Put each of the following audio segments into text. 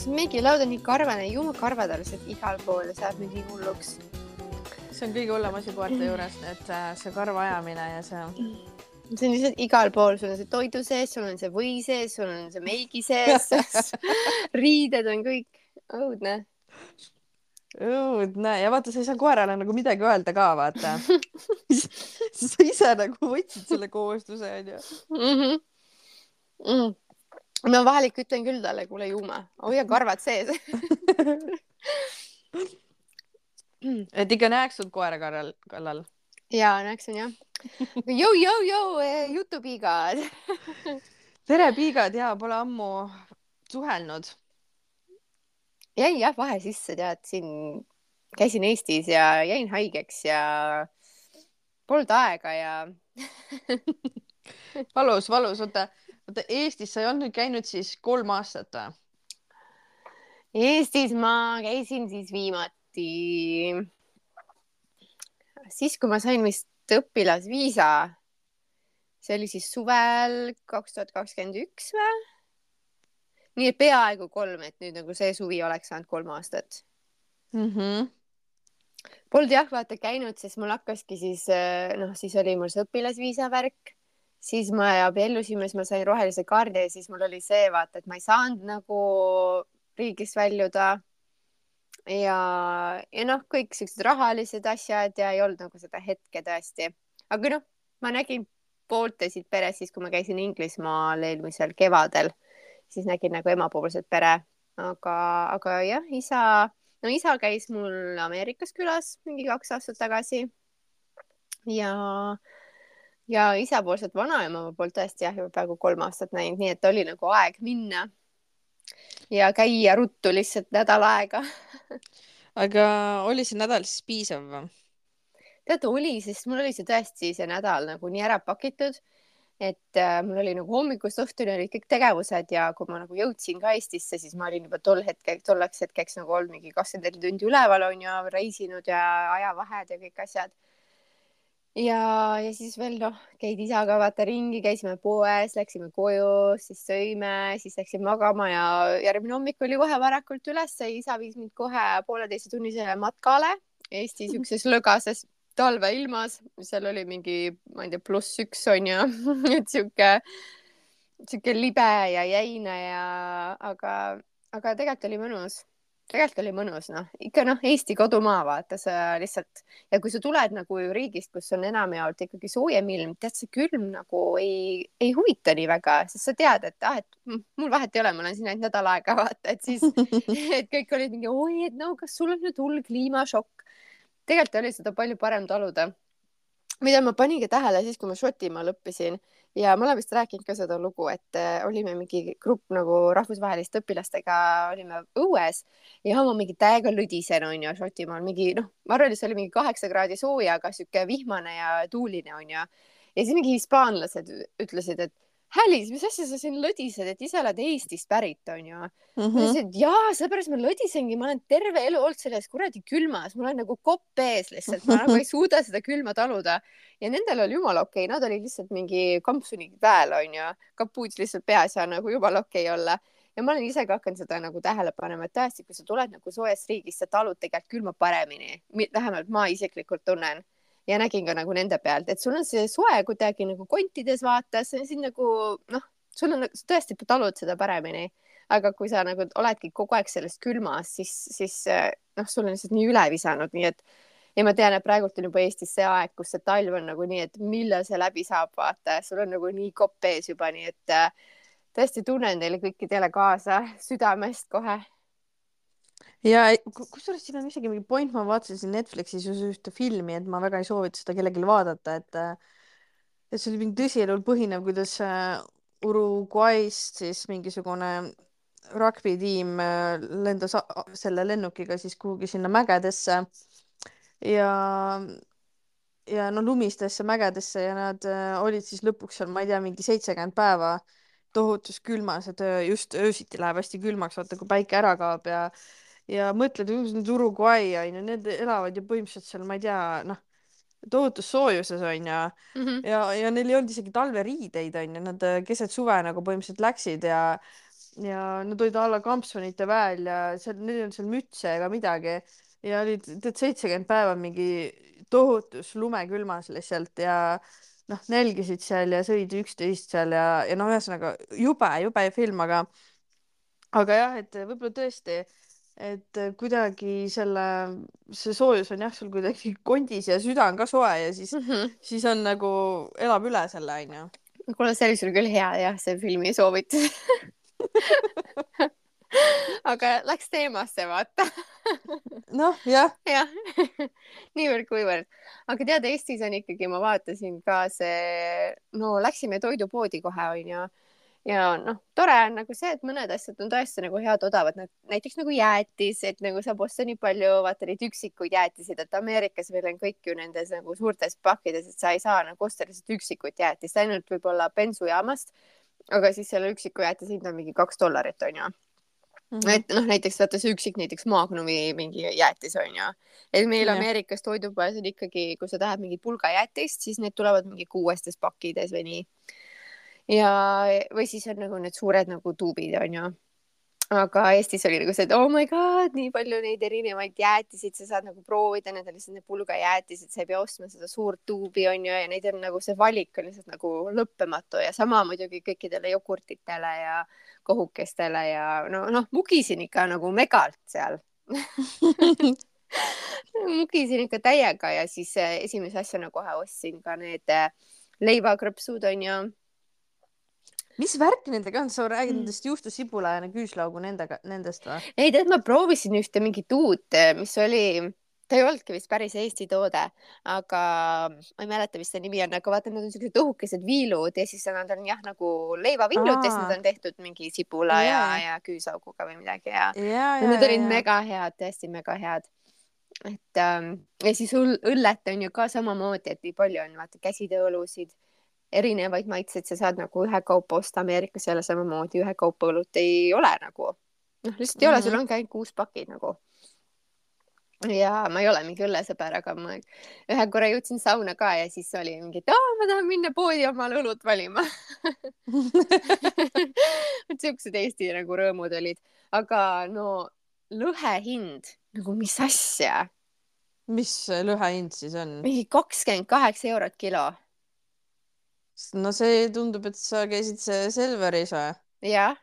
see meigilaud on nii karvane, jumal karvad on lihtsalt igal pool ja mind nii hulluks. see on kõige hullem asi koerte juures, et äh, see karva ajamine ja see. see on lihtsalt igal pool, sul on see toidu sees, sul on see või sees, sul on see meigi sees riided on kõik õudne. õudne ja vaata, sa ei saa koerale nagu midagi öelda ka, vaata sa ise nagu võtsid selle kohustuse onju mm. -hmm. Mm ma vahel ikka ütlen küll talle, kuule Juuma, hoia karvad sees et ikka näeks sul koera kallal, kallal? ja näeksin jah. jõu, jõu, jõu, jutupiigad tere, piigad ja pole ammu suhelnud. jäin jah vahe sisse, tead, siin käisin Eestis ja jäin haigeks ja polnud aega ja valus, valus, oota oota, Eestis sa ei olnud nüüd käinud siis kolm aastat või? Eestis ma käisin siis viimati siis, kui ma sain vist õpilasviisa. see oli siis suvel kaks tuhat kakskümmend üks või? nii et peaaegu kolm, et nüüd nagu see suvi oleks saanud kolm aastat mm. -hmm. Polnud jah, vaata käinud, sest mul hakkaski siis noh, siis oli mul see õpilasviisa värk siis me abiellusime, siis ma sain rohelise kaardi ja siis mul oli see vaata, et ma ei saanud nagu riigist väljuda. ja, ja noh, kõik siuksed rahalised asjad ja ei olnud nagu seda hetke tõesti. aga noh, ma nägin pooltesid peres siis, kui ma käisin Inglismaal eelmisel kevadel, siis nägin nagu emapoolset pere, aga, aga jah, isa, no isa käis mul Ameerikas külas mingi kaks aastat tagasi. ja ja isapoolset vanaema poolt tõesti jah, juba peaaegu kolm aastat näinud, nii et oli nagu aeg minna ja käia ruttu lihtsalt nädal aega aga oli see nädal siis piisav või? tead, oli, sest mul oli see tõesti see nädal nagu nii ära pakitud, et äh, mul oli nagu hommikust õhtuni olid kõik tegevused ja kui ma nagu jõudsin ka Eestisse, siis ma olin juba tol hetkel, tolleks hetkeks nagu olnud mingi kakskümmend neli tundi üleval onju, reisinud ja ajavahed ja kõik asjad ja, ja siis veel noh, käid isaga vaata ringi, käisime poes, läksime koju, siis sõime, siis läksime magama ja järgmine hommik oli kohe varakult üles, isa viis mind kohe pooleteisttunnisele matkale Eesti siukses lõgases talveilmas, seal oli mingi, ma ei tea, pluss üks on ju et sihuke, sihuke libe ja jäine ja aga, aga tegelikult oli mõnus tegelikult oli mõnus, noh, ikka noh, Eesti kodumaa, vaata sa lihtsalt ja kui sa tuled nagu riigist, kus on enamjaolt ikkagi soojem ilm, tead, see külm nagu ei, ei huvita nii väga, sest sa tead, et ah, et mul vahet ei ole, ma olen siin ainult nädal aega, vaata, et siis, et kõik olid mingi, oi, et no kas sul on nüüd hull kliimašokk. tegelikult oli seda palju parem taluda. mida ma paningi tähele siis, kui ma Šotimaal õppisin ja ma olen vist rääkinud ka seda lugu, et äh, olime mingi grupp nagu rahvusvaheliste õpilastega olime õues ja ma mingi täiega lõdisen onju Šotimaal mingi noh, ma arvan, et see oli mingi kaheksa kraadi sooja, aga sihuke vihmane ja tuuline onju. ja siis mingi hispaanlased ütlesid, et Hälis, mis asja sa siin lõdised, et ise oled Eestist pärit, onju mm. -hmm. ma ütlesin, et jaa, seepärast ma lõdisengi, ma olen terve elu olnud selles kuradi külmas, mul on nagu kopp ees lihtsalt, ma nagu ei suuda seda külma taluda. ja nendel oli jumala okei okay., nad olid lihtsalt mingi kampsuni väel, onju, kapuuts lihtsalt peas ja nagu jumala okei okay olla ja ma olen ise ka hakanud seda nagu tähele panema, et tõesti, kui sa tuled nagu soojast riigist, sa talud tegelikult külma paremini, vähemalt ma isiklikult tunnen ja nägin ka nagu nende pealt, et sul on see soe kuidagi nagu kontides vaata, see on siin nagu noh, sul on, sa tõesti talud seda paremini. aga kui sa nagu oledki kogu aeg selles külmas, siis, siis noh, sul on lihtsalt nii üle visanud, nii et ja ma tean, et praegult on juba Eestis see aeg, kus see talv on nagu nii, et millal see läbi saab, vaata, sul on nagu nii kopp ees juba, nii et äh, tõesti tunnen teile kõikidele kaasa südamest kohe ja kusjuures siin on isegi mingi point, ma vaatasin Netflixis just ühte filmi, et ma väga ei soovita seda kellelegi vaadata, et et see oli mingi tõsielul põhinev, kuidas äh, Uruguayst siis mingisugune rugby-tiim äh, lendas selle lennukiga siis kuhugi sinna mägedesse ja ja no lumistesse mägedesse ja nad äh, olid siis lõpuks seal, ma ei tea, mingi seitsekümmend päeva tohutus külmas, et just öösiti läheb hästi külmaks, vaata kui päike ära kaob ja ja mõtled, nüüd Uruguay on ju, need elavad ju põhimõtteliselt seal, ma ei tea, noh, tohutus soojuses on ju mm -hmm. ja, ja neil ei olnud isegi talveriideid on ju, nad keset suve nagu põhimõtteliselt läksid ja ja nad olid alla kampsunite väel ja seal, neil ei olnud seal mütse ega midagi ja olid tead seitsekümmend päeva mingi tohutus lumekülmas lihtsalt ja noh, nälgisid seal ja sõid üksteist seal ja, ja noh, ühesõnaga jube, jube film, aga aga jah, et võib-olla tõesti, et kuidagi selle, see soojus on jah, sul kuidagi kondis ja süda on ka soe ja siis mm, -hmm. siis on nagu, elab üle selle, onju. kuule, see oli sul küll hea jah, see filmi soovitus aga läks teemasse, vaata noh, jah. jah, niivõrd-kuivõrd. aga tead, Eestis on ikkagi, ma vaatasin ka see, no läksime toidupoodi kohe, onju. Ja noh, tore on nagu see, et mõned asjad on tõesti nagu head odavad, näiteks nagu jäätis, et nagu saab osta nii palju, vaata neid üksikuid jäätiseid, et Ameerikas meil on kõik ju nendes nagu suurtes pakkides, et sa ei saa nagu osta lihtsalt üksikut jäätist, ainult võib-olla bensujaamast. aga siis selle üksiku jäätise hind on mingi kaks dollarit, onju Mm -hmm. et noh, näiteks vaata see üksik näiteks Magnumi mingi jäätis on ju, et meil ja. Ameerikas toidupoes on ikkagi, kui sa tahad mingit pulgajäätist, siis need tulevad mingi kuuestes pakkides või nii. Ja, või siis on nagu need suured nagu tuubid on ju aga Eestis oli nagu see, et oh my god, nii palju neid erinevaid jäätiseid, sa saad nagu proovida, need on lihtsalt need pulgajäätised, sa ei pea ostma seda suurt tuubi onju ja neid on nagu see valik on lihtsalt nagu lõppematu ja sama muidugi kõikidele jogurtitele ja kohukestele ja no noh, mugisin ikka nagu megalt seal. Mugisin ikka täiega ja siis eh, esimese asjana kohe ostsin ka need eh, leivakrõpsud onju mis värk nendega on, sa räägid mm. nendest juustusibula ja küüslaugu nendega, nendest või? ei tead, ma proovisin ühte mingit uut, mis oli, ta ei olnudki vist päris Eesti toode, aga ma ei mäleta, mis see nimi on, aga vaata, need on siuksed õhukesed viilud ja siis nad on jah, nagu leivaviljud ja siis nad on tehtud mingi sibula ja, ja, ja küüslauguga või midagi ja, ja, ja need olid mega head, tõesti mega head. Et ähm, ja siis õllet on ju ka samamoodi, et nii palju on vaata käsitööõlusid erinevaid maitseid sa saad nagu ühekaupa osta Ameerikas jälle samamoodi ühekaupa õlut ei ole nagu noh, lihtsalt ei mm -hmm. ole, sul mhm. ongi ainult kuus pakid nagu. ja ma ei ole mingi õllesõber, aga ma ühe korra jõudsin sauna ka ja siis oli mingi, et aa, ma tahan minna poodi omale õlut valima et siuksed Eesti nagu rõõmud olid, aga no lõhe hind nagu mis asja? mis lõhe hind siis on? mingi kakskümmend kaheksa eurot kilo no see tundub, et sa käisid Selveris või? jah.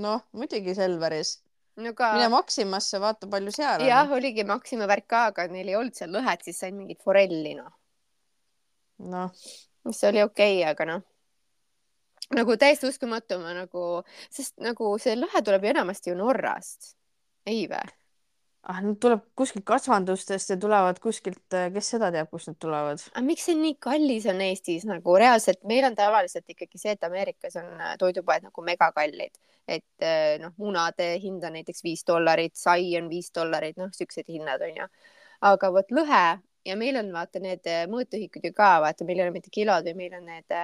noh, muidugi Selveris no ka. mine Maximasse, vaata, palju seal on. jah, oligi Maxima värk ka, aga neil ei olnud seal lõhet, siis sain mingit forelli, noh. noh. mis oli okei okay,, aga noh nagu täiesti uskumatu, ma nagu, sest nagu see lõhe tuleb ju enamasti ju Norrast, ei vä? Ah, nad tuleb kuskilt kasvandustest ja tulevad kuskilt, äh, kes seda teab, kust nad tulevad. aga miks see nii kallis on Eestis nagu reaalselt, meil on tavaliselt ikkagi see, et Ameerikas on äh, toidupoed nagu megakallid, et äh, noh, munade hind on näiteks viis dollarit, sai on viis dollarit, noh, siuksed hinnad on ju. aga vot lõhe ja meil on vaata need mõõtühikud ju ka, vaata, meil ei ole mitte kilod, vaid meil on need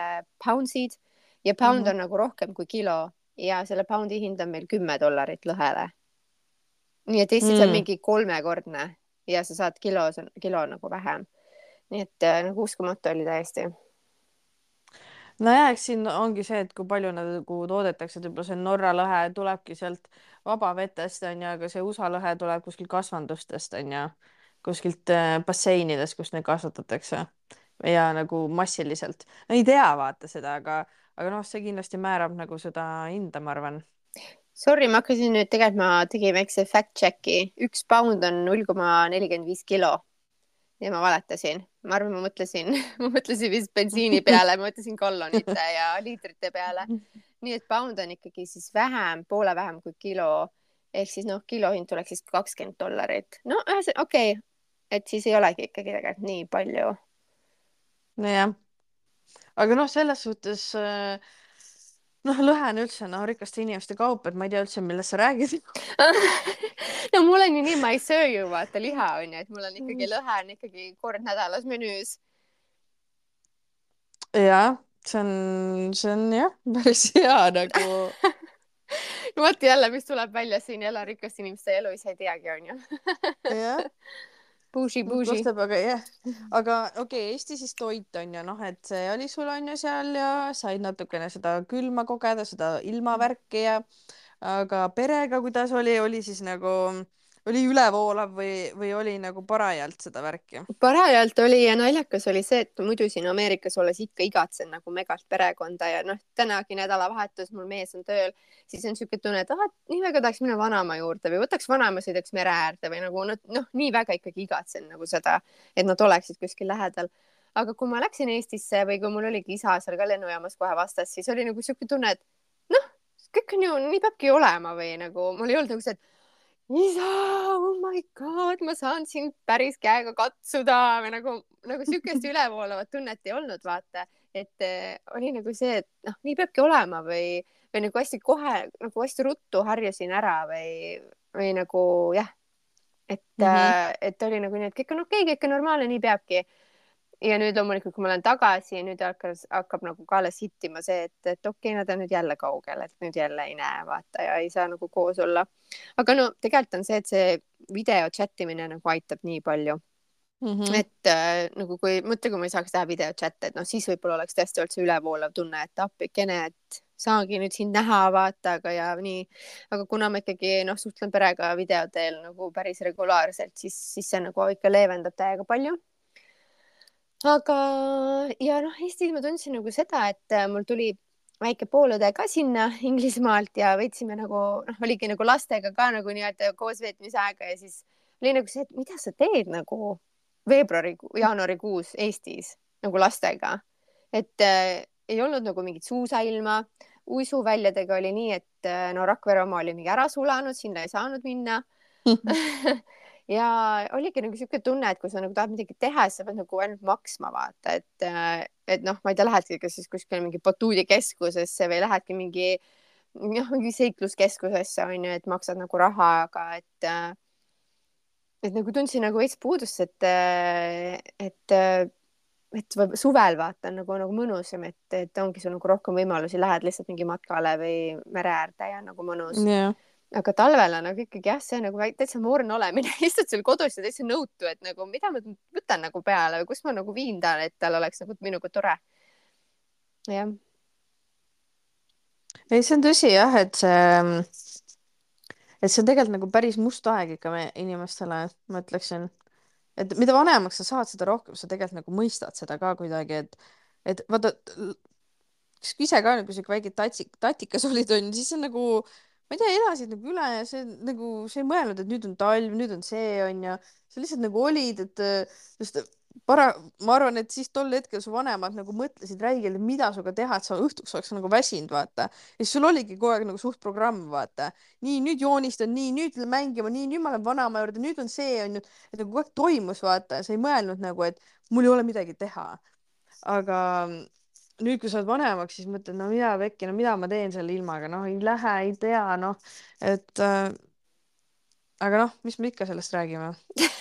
poundsid ja pound mm -hmm. on nagu rohkem kui kilo ja selle poundi hind on meil kümme dollarit lõhele nii et Eestis mm. on mingi kolmekordne ja sa saad kilo, kilo nagu vähem. nii et äh, nagu uskumatu oli täiesti. nojah, eks siin ongi see, et kui palju nagu toodetakse, et võib-olla see Norra lõhe tulebki sealt vabavetest onju, aga see USA lõhe tuleb kuskilt kasvandustest onju, kuskilt äh, basseinidest, kus neid kasvatatakse ja nagu massiliselt. ei tea, vaata seda, aga, aga noh, see kindlasti määrab nagu seda hinda, ma arvan Sorry, ma hakkasin nüüd tegelikult, ma tegin väikse fact check'i, üks pound on null koma nelikümmend viis kilo. ja ma valetasin, ma arvan, ma mõtlesin, ma mõtlesin vist bensiini peale, ma mõtlesin gallonite ja liitrite peale. nii et pound on ikkagi siis vähem, poole vähem kui kilo. ehk siis noh, kilo hind tuleks siis kakskümmend dollarit. no ühesõnaga, okei okay., et siis ei olegi ikkagi tegelikult nii palju. nojah, aga noh, selles suhtes äh noh, lõhe on üldse noh, rikaste inimeste kaup, et ma ei tea üldse, millest sa räägid no mul on ju nii, ma ei söö ju vaata liha onju, et mul on ikkagi lõhe on ikkagi kord nädalas menüüs. jah, see on, see on jah, päris hea nagu no vot jälle, mis tuleb välja siin jälle rikaste inimeste elu, ise ei teagi onju. jah Bougie, bougie. kostab, aga jah, aga okei okay,, Eesti siis toit on ju noh, et see oli sul on ju seal ja said natukene seda külma kogeda, seda ilmavärki ja aga perega, kuidas oli, oli siis nagu, oli ülevoolav või, või oli nagu parajalt seda värki? parajalt oli ja naljakas oli see, et muidu siin Ameerikas olles ikka igatsen nagu megalt perekonda ja noh, tänagi nädalavahetus mul mees on tööl, siis on niisugune tunne, et ah, nii väga tahaks minna vanaema juurde või võtaks vanaema, sõidaks mere äärde või nagu noh, nii väga ikkagi igatsen nagu seda, et nad oleksid kuskil lähedal aga kui ma läksin Eestisse või kui mul oligi isa seal ka lennujaamas kohe vastas, siis oli nagu siuke tunne, et noh, kõik on ju, nii peabki olema või nagu mul ei olnud nagu see, et isa, oh my god, ma saan sind päris käega katsuda. Või nagu, nagu siukest ülevoolavat tunnet ei olnud, vaata, et äh, oli nagu see, et noh, nii peabki olema või, või nagu hästi kohe nagu hästi ruttu harjusin ära või, või nagu jah, et mm, -hmm. äh, et oli nagu nii, et kõik on okei okay,, kõik on normaalne, nii peabki ja nüüd loomulikult, kui ma olen tagasi, nüüd hakkas, hakkab nagu ka alles hittima see, et, et okei okay,, nad on nüüd jälle kaugel, et nüüd jälle ei näe, vaata ja ei saa nagu koos olla. aga no tegelikult on see, et see video chat imine nagu aitab nii palju mm. -hmm. et äh, nagu kui, mõtle, kui ma ei saaks teha video chat'e, et noh, siis võib-olla oleks tõesti olnud see ülevoolav tunne, et appikene, et saangi nüüd sind näha, vaata, aga ja nii. aga kuna ma ikkagi noh, suhtlen perega video teel nagu päris regulaarselt, siis, siis see nagu ikka leevendab täiega palju aga, ja noh, Eestis ma tundsin nagu seda, et äh, mul tuli väike poolõde ka sinna Inglismaalt ja veetsime nagu noh, oligi nagu lastega ka nagu nii-öelda koosveetmise aega ja siis oli nagu see, et mida sa teed nagu veebruari, jaanuarikuus Eestis nagu lastega, et äh, ei olnud nagu mingit suusailma, uisuväljadega oli nii, et äh, no Rakvere oma oli mingi ära sulanud, sinna ei saanud minna ja oligi nagu niisugune tunne, et kui sa nagu tahad midagi teha, siis sa pead nagu ainult maksma vaata, et, äh, et noh, ma ei tea, lähedki kas siis kuskile mingi batuudikeskusesse või lähedki mingi noh, mingi seikluskeskusesse on ju, et maksad nagu raha, aga et äh, et nagu tundsin nagu veits puudust, et, äh, et et suvel vaata nagu, nagu mõnusam, et, et ongi sul nagu rohkem võimalusi, lähed lihtsalt mingi matkale või mere äärde ja nagu mõnus. Yeah aga talvel on nagu ikkagi jah, see nagu täitsa moorne olemine istud seal kodus ja täitsa nõutu, et nagu mida ma võtan nagu peale või kus ma nagu viin ta, et tal oleks nagu minuga tore. jah. ei, see on tõsi jah, et see, et see on tegelikult nagu päris must aeg ikka me inimestele, ma ütleksin. et mida vanemaks sa saad, seda rohkem sa tegelikult nagu mõistad seda ka kuidagi, et, et vaata ise ka nagu siuke väike tatsik, tatikas olid onju, siis on nagu ma ei tea, elasid nagu üle ja see nagu, sa ei mõelnud, et nüüd on talv, nüüd on see onju, sa lihtsalt nagu olid, et just para-, ma arvan, et siis tol hetkel su vanemad nagu mõtlesid räigelt, mida sinuga teha, et sa õhtuks oleks nagu väsinud, vaata. ja siis sul oligi kogu aeg nagu suht programm, vaata. nii, nüüd joonistan, nii, nüüd mängima, nii, nüüd ma lähen vanaema juurde, nüüd on see, onju. et nagu kogu aeg toimus, vaata, sa ei mõelnud nagu, et mul ei ole midagi teha. aga nüüd, kui sa oled vanemaks, siis mõtled, no mida pekki, no mida ma teen selle ilmaga, noh, ei lähe, ei tea, noh, et äh, aga noh, mis me ikka sellest räägime?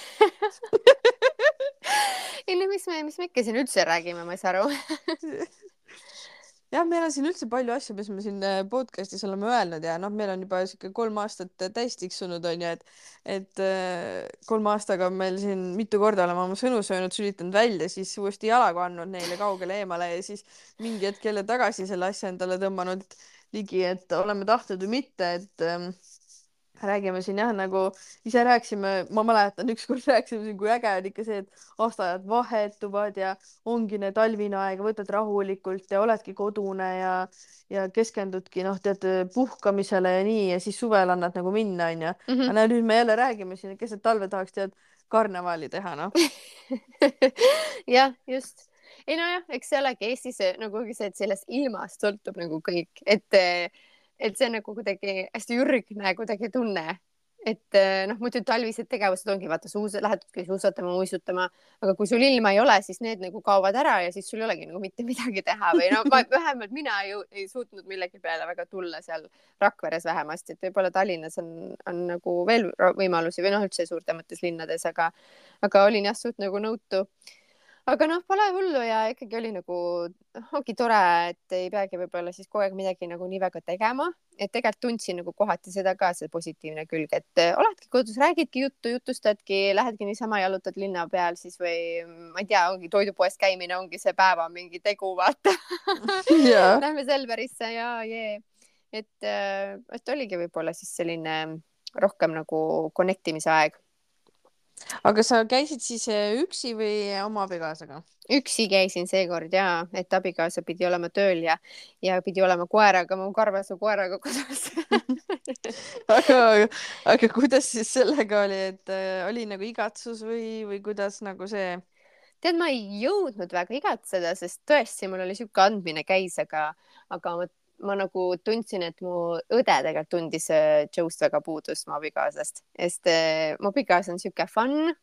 Ei no mis me, mis me ikka siin üldse räägime, ma ei saa aru jah, meil on siin üldse palju asju, mis me siin äh, podcast'is oleme öelnud ja noh, meil on juba sihuke kolm aastat täis tiksunud onju, et et äh, kolme aastaga meil siin mitu korda oleme oma sõnu söönud, sülitanud välja, siis uuesti jalaga andnud neile kaugele eemale ja siis mingi hetk jälle tagasi selle asja endale tõmmanud ligi, et oleme tahtnud või mitte, et ähm, räägime siin jah, nagu ise rääkisime, ma mäletan, ükskord rääkisime siin, kui äge on ikka see, et aastaajad vahetuvad ja ongi need talvine aeg, võtad rahulikult ja oledki kodune ja, ja keskendudki noh, tead puhkamisele ja nii ja siis suvel annad nagu minna, onju. Mhm. aga nüüd me jälle räägime siin, et keset talve tahaks tead karnevali teha, noh jah, just ei nojah, eks see olegi Eestis nagu see, et sellest ilmast sõltub nagu kõik, et et see on nagu kuidagi hästi ürgne kuidagi tunne, et eh, noh, muidu talvised tegevused ongi vaata suus, lähedki suusatama, uisutama, aga kui sul ilma ei ole, siis need nagu kaovad ära ja siis sul ei olegi nagu mitte midagi teha või no vähemalt mina ei, ei suutnud millegi peale väga tulla seal Rakveres vähemasti, et võib-olla Tallinnas on, on nagu veel võimalusi või noh, üldse suurtemates linnades, aga, aga olin jah, suht nagu nõutu aga noh, pole hullu ja ikkagi oli nagu, ongi tore, et ei peagi võib-olla siis kogu aeg midagi nagu nii väga tegema, et tegelikult tundsin nagu kohati seda ka, see positiivne külg, et eh, oledki kodus, räägidki juttu, jutustadki, lähedki niisama jalutad linna peal siis või ma ei tea, ongi toidupoes käimine ongi see päeva mingi tegu, vaata. Yeah. Lähme Selverisse ja jee. Et, et oligi võib-olla siis selline rohkem nagu connect imise aeg aga sa käisid siis üksi või oma abikaasaga? üksi käisin seekord ja, et abikaasa pidi olema tööl ja, ja pidi olema koeraga, mu karvase koeraga kodus aga, aga kuidas siis sellega oli, et äh, oli nagu igatsus või, või kuidas nagu see? tead, ma ei jõudnud väga igatseda, sest tõesti, mul oli sihuke andmine käis, aga, aga ma, ma nagu tundsin, et mu õde tegelikult tundis äh, Joe'st väga puudust mu abikaasast, sest äh, mu abikaasa on sihuke fun.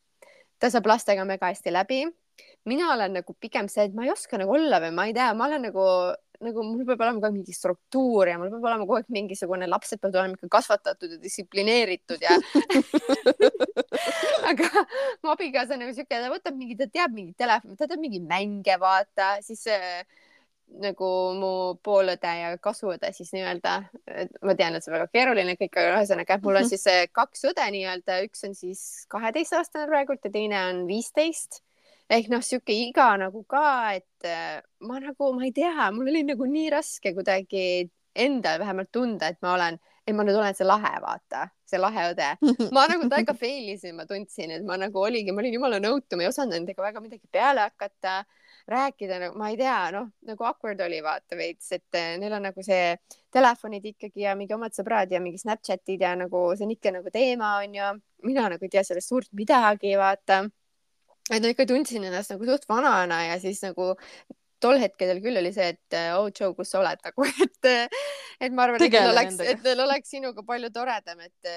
ta saab lastega mega hästi läbi mina olen nagu pigem see, et ma ei oska nagu olla või ma ei tea, ma olen nagu, nagu mul peab olema ka mingi struktuur ja mul peab olema kogu aeg mingisugune, lapsed peavad olema ikka kasvatatud ja distsiplineeritud ja aga mu abikaasa on nagu siuke, ta võtab mingi, ta teab mingi telefoni, ta teab mingi mänge vaata, siis äh, nagu mu poolõde ja kasuõde siis nii-öelda, ma tean, et see on väga keeruline kõik, aga ühesõnaga, mul on siis äh, kaks õde nii-öelda, üks on siis kaheteistaastane praegult ja teine on viisteist. Ehk noh, sihuke iga nagu ka, et äh, ma nagu, ma ei tea, mul oli nagu nii raske kuidagi endal vähemalt tunda, et ma olen, et ma nüüd olen see lahe, vaata, see lahe õde. ma nagu täiega fail isin, ma tundsin, et ma nagu oligi, ma olin jumala nõutu, ma ei osanud nendega väga midagi peale hakata, rääkida nagu, ma ei tea, noh, nagu awkward oli vaata veits, et äh, neil on nagu see telefonid ikkagi ja mingi omad sõbrad ja mingi Snapchatid ja nagu see on ikka nagu teema on ju. mina nagu ei tea sellest suurt midagi, vaata. Et ma ikka tundsin ennast nagu suht vanana ja siis nagu tol hetkel küll oli see, et oh Joe, kus sa oled? Nagu, et, et ma arvan, et neil oleks, et neil oleks sinuga palju toredam, et,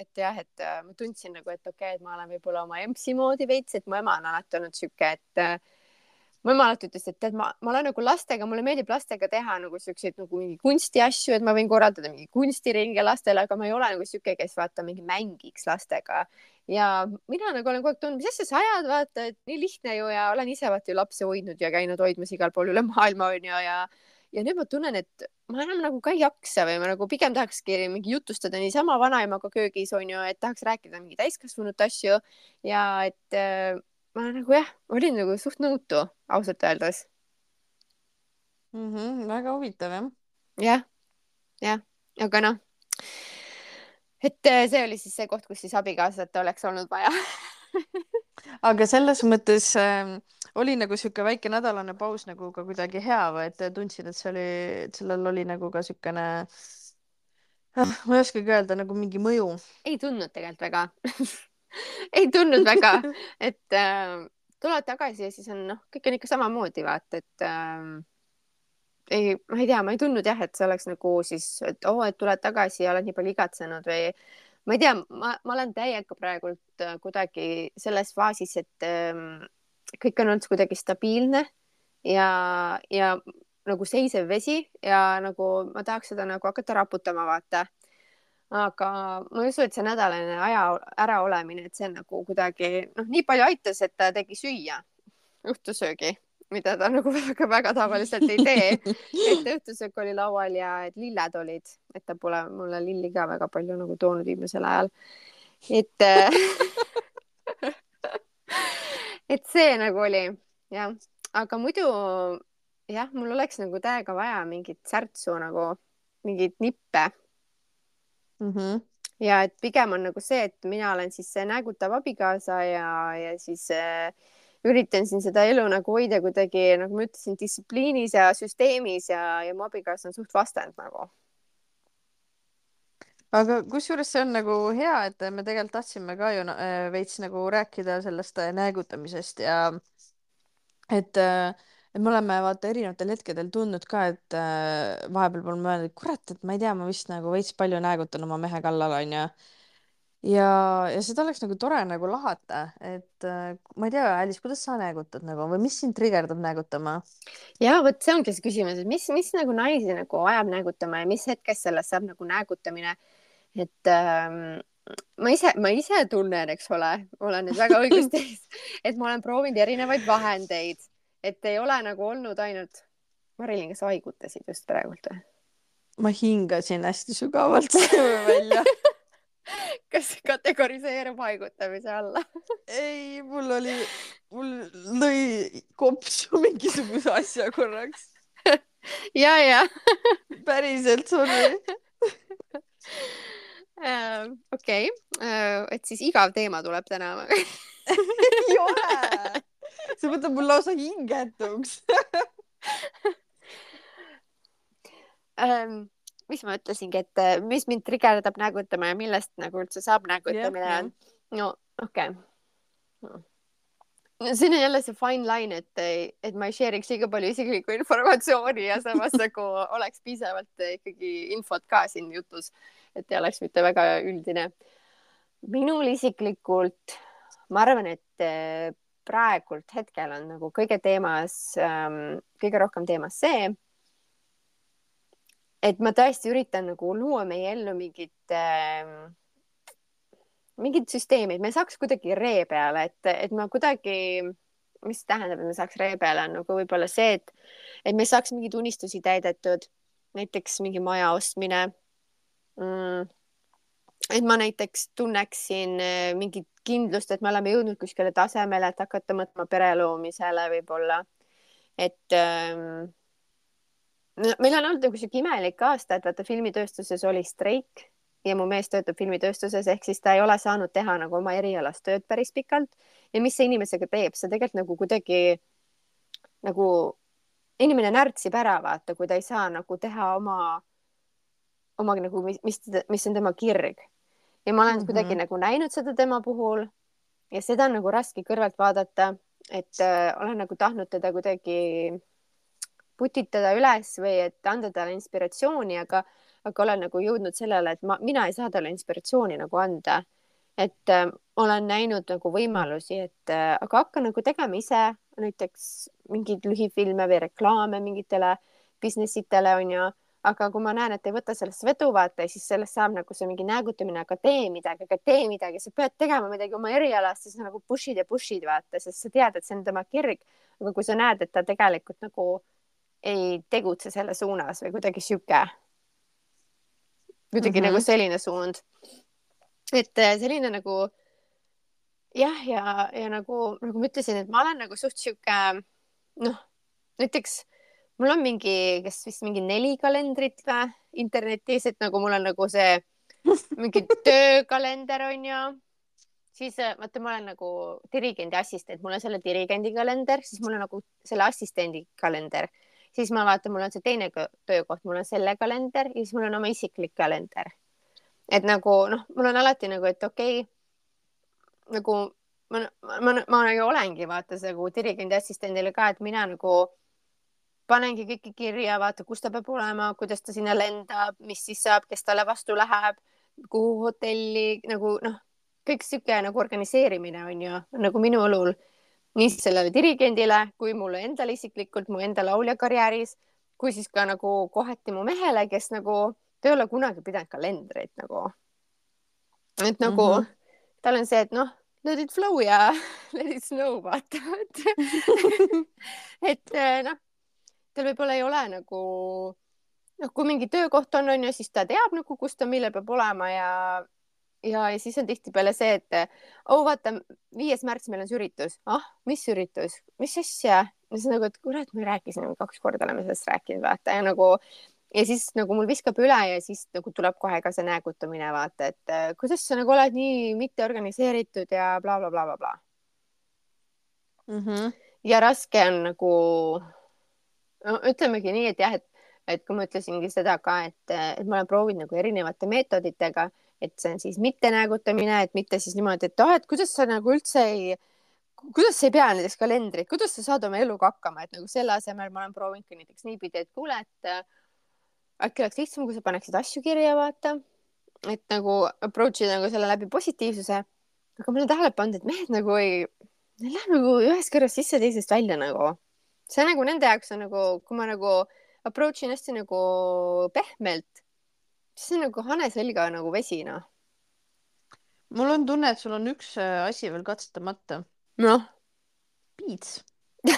et jah, et ma tundsin nagu, et okei okay,, et ma olen võib-olla oma empsi moodi veits, et mu ema on alati olnud sihuke, et mu ema alati ütles, et tead, ma, ma olen nagu lastega, mulle meeldib lastega teha nagu siukseid nagu mingi kunstiasju, et ma võin korraldada mingi kunstiringe lastele, aga ma ei ole nagu sihuke, kes vaata mingi mängiks lastega. Ja mina nagu olen kogu aeg tundnud, mis asja sa ajad, vaata, et nii lihtne ju ja olen ise vaata ju lapsi hoidnud ja käinud hoidmas igal pool üle maailma onju ja, ja ja nüüd ma tunnen, et ma enam nagu ka ei jaksa või ma nagu pigem tahakski mingi jutustada niisama vanaemaga köögis onju, et tahaks rääkida mingi täiskasvanute asju ja et ma nagu jah, olin nagu suht nõutu ausalt öeldes mm. -hmm, väga huvitav jah. jah, jah, aga noh et äh, see oli siis see koht, kus siis abikaasat oleks olnud vaja aga selles mõttes äh, oli nagu sihuke väike nädalane paus nagu ka kuidagi hea või et tundsid, et see oli, et sellel oli nagu ka siukene ah,, ma ei oskagi öelda, nagu mingi mõju? ei tundnud tegelikult väga ei tundnud väga, et äh, tuled tagasi ja siis on noh, kõik on ikka samamoodi vaata, et äh, ei, ma ei tea, ma ei tundnud jah, et see oleks nagu siis, et oo oh,, et tuled tagasi ja oled nii palju igatsenud või ma ei tea, ma, ma olen täiega praegult äh, kuidagi selles faasis, et ähm, kõik on olnud kuidagi stabiilne ja, ja nagu seisev vesi ja nagu ma tahaks seda nagu hakata raputama, vaata. Aga ma ei usu, et see nädalane aja äraolemine, et see nagu kuidagi noh, nii palju aitas, et ta tegi süüa õhtusöögi mida ta nagu väga-väga tavaliselt ei tee. et õhtusöök oli laual ja et lilled olid, et ta pole mulle lilli ka väga palju nagu toonud viimasel ajal. et et see nagu oli jah, aga muidu jah, mul oleks nagu täiega vaja mingit särtsu nagu, mingeid nippe mm. -hmm ja et pigem on nagu see, et mina olen siis see näägutav abikaasa ja, ja siis äh, üritan siin seda elu nagu hoida kuidagi, nagu ma ütlesin, distsipliinis ja süsteemis ja, ja mu abikaasa on suht vastand nagu. aga kusjuures see on nagu hea, et me tegelikult tahtsime ka ju äh, veits nagu rääkida sellest äh, näägutamisest ja et äh, et me oleme vaata erinevatel hetkedel tundnud ka, et äh, vahepeal pole mõelnud, et kurat, et ma ei tea, ma vist nagu veits palju näägutan oma mehe kallal onju ja, ja seda oleks nagu tore nagu lahata, et äh, ma ei tea, Alice, kuidas sa näägutad nagu või mis sind trigerdab näägutama? ja vot see ongi see küsimus, et mis, mis nagu naisi nagu ajab näägutama ja mis hetkest sellest saab nagu näägutamine. et ähm, ma ise, ma ise tunnen, eks ole, olen nüüd väga õigesti et ma olen proovinud erinevaid vahendeid, et ei ole nagu olnud ainult. Marilyn, kas sa haigutasid just praegult või? ma hingasin hästi sügavalt välja kas kategoriseerub haigutamise alla ei, mul oli, mul lõi kopsu mingisuguse asja korraks ja, ja päriselt, sorry. äh, okei okay., et siis igav teema tuleb täna ei ole. see võtab mul lausa hingetuks. ähm, mis ma ütlesingi, et äh, mis mind trigerdab nägutama ja millest nagu üldse saab nägutamine Jah, on. no okei okay.. no siin on jälle see fine line, et, et ma ei share'iks liiga palju isiklikku informatsiooni ja samas nagu oleks piisavalt äh, ikkagi infot ka siin jutus, et ei oleks mitte väga üldine. minul isiklikult, ma arvan, et praegult hetkel on nagu kõige teemas ähm,, kõige rohkem teemas see et ma tõesti üritan nagu luua meie ellu mingit äh,, mingit süsteemi, et me saaks kuidagi ree peale, et, et ma kuidagi, mis tähendab, et me saaks ree peale, on nagu võib-olla see, et, et me saaks mingeid unistusi täidetud, näiteks mingi maja ostmine mm,. Et ma näiteks tunneksin äh, mingit kindlust, et me oleme jõudnud kuskile tasemele, et hakata mõtlema pere loomisele võib-olla, et ähm, meil on olnud nagu sihuke imelik aasta, et vaata filmitööstuses oli streik ja mu mees töötab filmitööstuses, ehk siis ta ei ole saanud teha nagu oma erialast tööd päris pikalt. ja mis see inimesega teeb, see tegelikult nagu kuidagi nagu inimene närtsib ära, vaata, kui ta ei saa nagu teha oma, oma nagu, mis, mis, mis on tema kirg. Ja ma olen mm Mhm. -hmm. kuidagi nagu näinud seda tema puhul ja seda on nagu raske kõrvalt vaadata, et äh, olen nagu tahtnud teda kuidagi putitada üles või et anda talle inspiratsiooni, aga, aga olen nagu jõudnud sellele, et ma, mina ei saa talle inspiratsiooni nagu anda. et äh, olen näinud nagu võimalusi, et äh, aga hakka nagu tegema ise näiteks mingeid lühifilme või reklaame mingitele business itele onju, aga kui ma näen, et ei võta sellest vedu, vaata, siis sellest saab nagu see mingi näägutamine, aga tee midagi, aga tee midagi, sa pead tegema midagi oma erialast, siis nagu push'id ja push'id vaata, sest sa tead, et see on tema kirg. aga kui sa näed, et ta tegelikult nagu ei tegutse selle suunas või kuidagi sihuke, kuidagi mm Mhm. -hmm. nagu selline suund. et äh, selline nagu jah, ja, ja nagu, nagu ma ütlesin, et ma olen nagu suht sihuke noh, näiteks mul on mingi, kas vist mingi neli kalendrit või? Internetis, et nagu mul on nagu see mingi töökalender on ju. Siis äh, vaata, ma olen nagu dirigendi assistent, mul on selle dirigendi kalender, siis mul on nagu selle assistendi kalender, siis ma vaatan, mul on see teine töökoht, mul on selle kalender ja siis mul on oma isiklik kalender. et nagu noh, mul on alati nagu, et okei okay,, nagu ma, ma, ma, ma nagu olengi vaata see nagu dirigendi assistendile ka, et mina nagu panengi kõike kirja, vaata, kus ta peab olema, kuidas ta sinna lendab, mis siis saab, kes talle vastu läheb, kuhu hotelli nagu noh, kõik sihuke nagu organiseerimine on ju nagu minu õlul nii sellele dirigendile kui mulle endale isiklikult mu enda lauljakarjääris kui siis ka nagu kohati mu mehele, kes nagu, ta ei ole kunagi pidanud kalendrit nagu. et nagu mm. -hmm. tal on see, et noh, let it flow ja let it snow vaata, et et eh, noh, tal võib-olla ei ole nagu noh, kui mingi töökoht on, on ju, siis ta teab nagu, kus ta millal peab olema ja ja, ja siis on tihtipeale see, et oh vaata, viies märts meil on see üritus, ah, mis üritus, mis asja, ja siis nagu, et kurat, me rääkisime kaks korda oleme sellest rääkinud, vaata ja nagu ja siis nagu mul viskab üle ja siis nagu tuleb kohe ka see näägutamine, vaata, et äh, kuidas sa nagu oled nii mitteorganiseeritud ja blablabla bla,. Bla, bla, bla. Mhm. ja raske on nagu no ütlemegi nii, et jah, et, et kui ma ütlesingi seda ka, et, et ma olen proovinud nagu erinevate meetoditega, et see on siis mittenäägutamine, et mitte siis niimoodi, et ah, et kuidas sa nagu üldse ei, kuidas sa ei pea näiteks kalendrit, kuidas sa saad oma eluga hakkama, et nagu selle asemel ma olen proovinud ka näiteks niipidi, et kuule, et äh, äkki oleks lihtsam, kui sa paneksid asju kirja, vaata, et nagu approach ida nagu selle läbi positiivsuse. aga ma olen tähele pannud, et mehed nagu ei, neil läheb nagu ühest kõrvast sisse, teisest välja nagu. See nagu nende jaoks on nagu, kui ma nagu approach in hästi nagu pehmelt, siis on nagu hane selga nagu vesi, noh. mul on tunne, et sul on üks äh, asi veel katsetamata. noh, piits.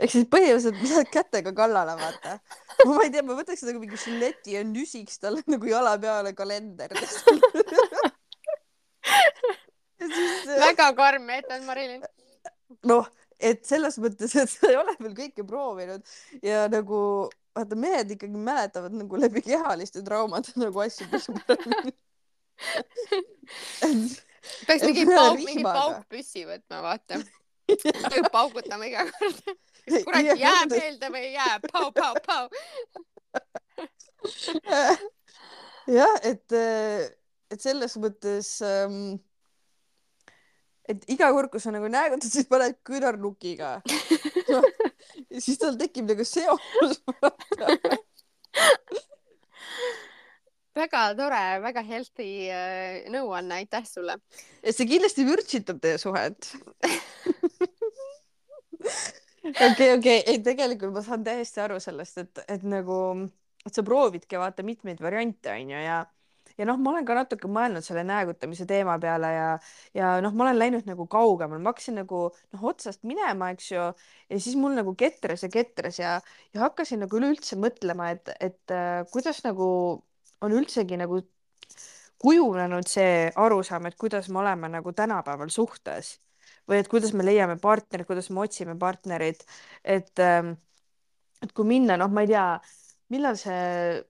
ehk siis põhimõtteliselt lähed kätega kallale, vaata. ma ei tea, ma võtaks seda kui mingi žileti ja nüsiks talle nagu jala peale kalender. siis äh, väga karm meetod, Marilyn. noh, et selles mõttes, et sa ei ole veel kõike proovinud ja nagu vaata mehed ikkagi mäletavad nagu läbi kehaliste traumade nagu asju palju paremini peaks mingi pauk, mingi paukpüssi võtma, vaata. paugutama iga kord. kurat jääb meelde või ei jää? Pau, pau, pau. jah, et, et selles mõttes ähm, et iga kord, kui sa nagu näägutad, siis paned küünarnukiga no,. ja siis tal tekib nagu seos väga tore, väga healthy äh, nõuanne, aitäh sulle. see kindlasti vürtsitab teie suhet okei, okei, ei tegelikult ma saan täiesti aru sellest, et, et nagu, et sa proovidki vaata mitmeid variante onju ja ja noh, ma olen ka natuke mõelnud selle näägutamise teema peale ja, ja noh, ma olen läinud nagu kaugemale, ma hakkasin nagu noh, otsast minema, eks ju, ja siis mul nagu ketras ja ketras ja, ja hakkasin nagu üleüldse mõtlema, et, et äh, kuidas nagu on üldsegi nagu kujunenud see arusaam, et kuidas me oleme nagu tänapäeval suhtes või et kuidas me leiame partnerit, kuidas me otsime partnerit, et, ähm, et kui minna, noh, ma ei tea, millal see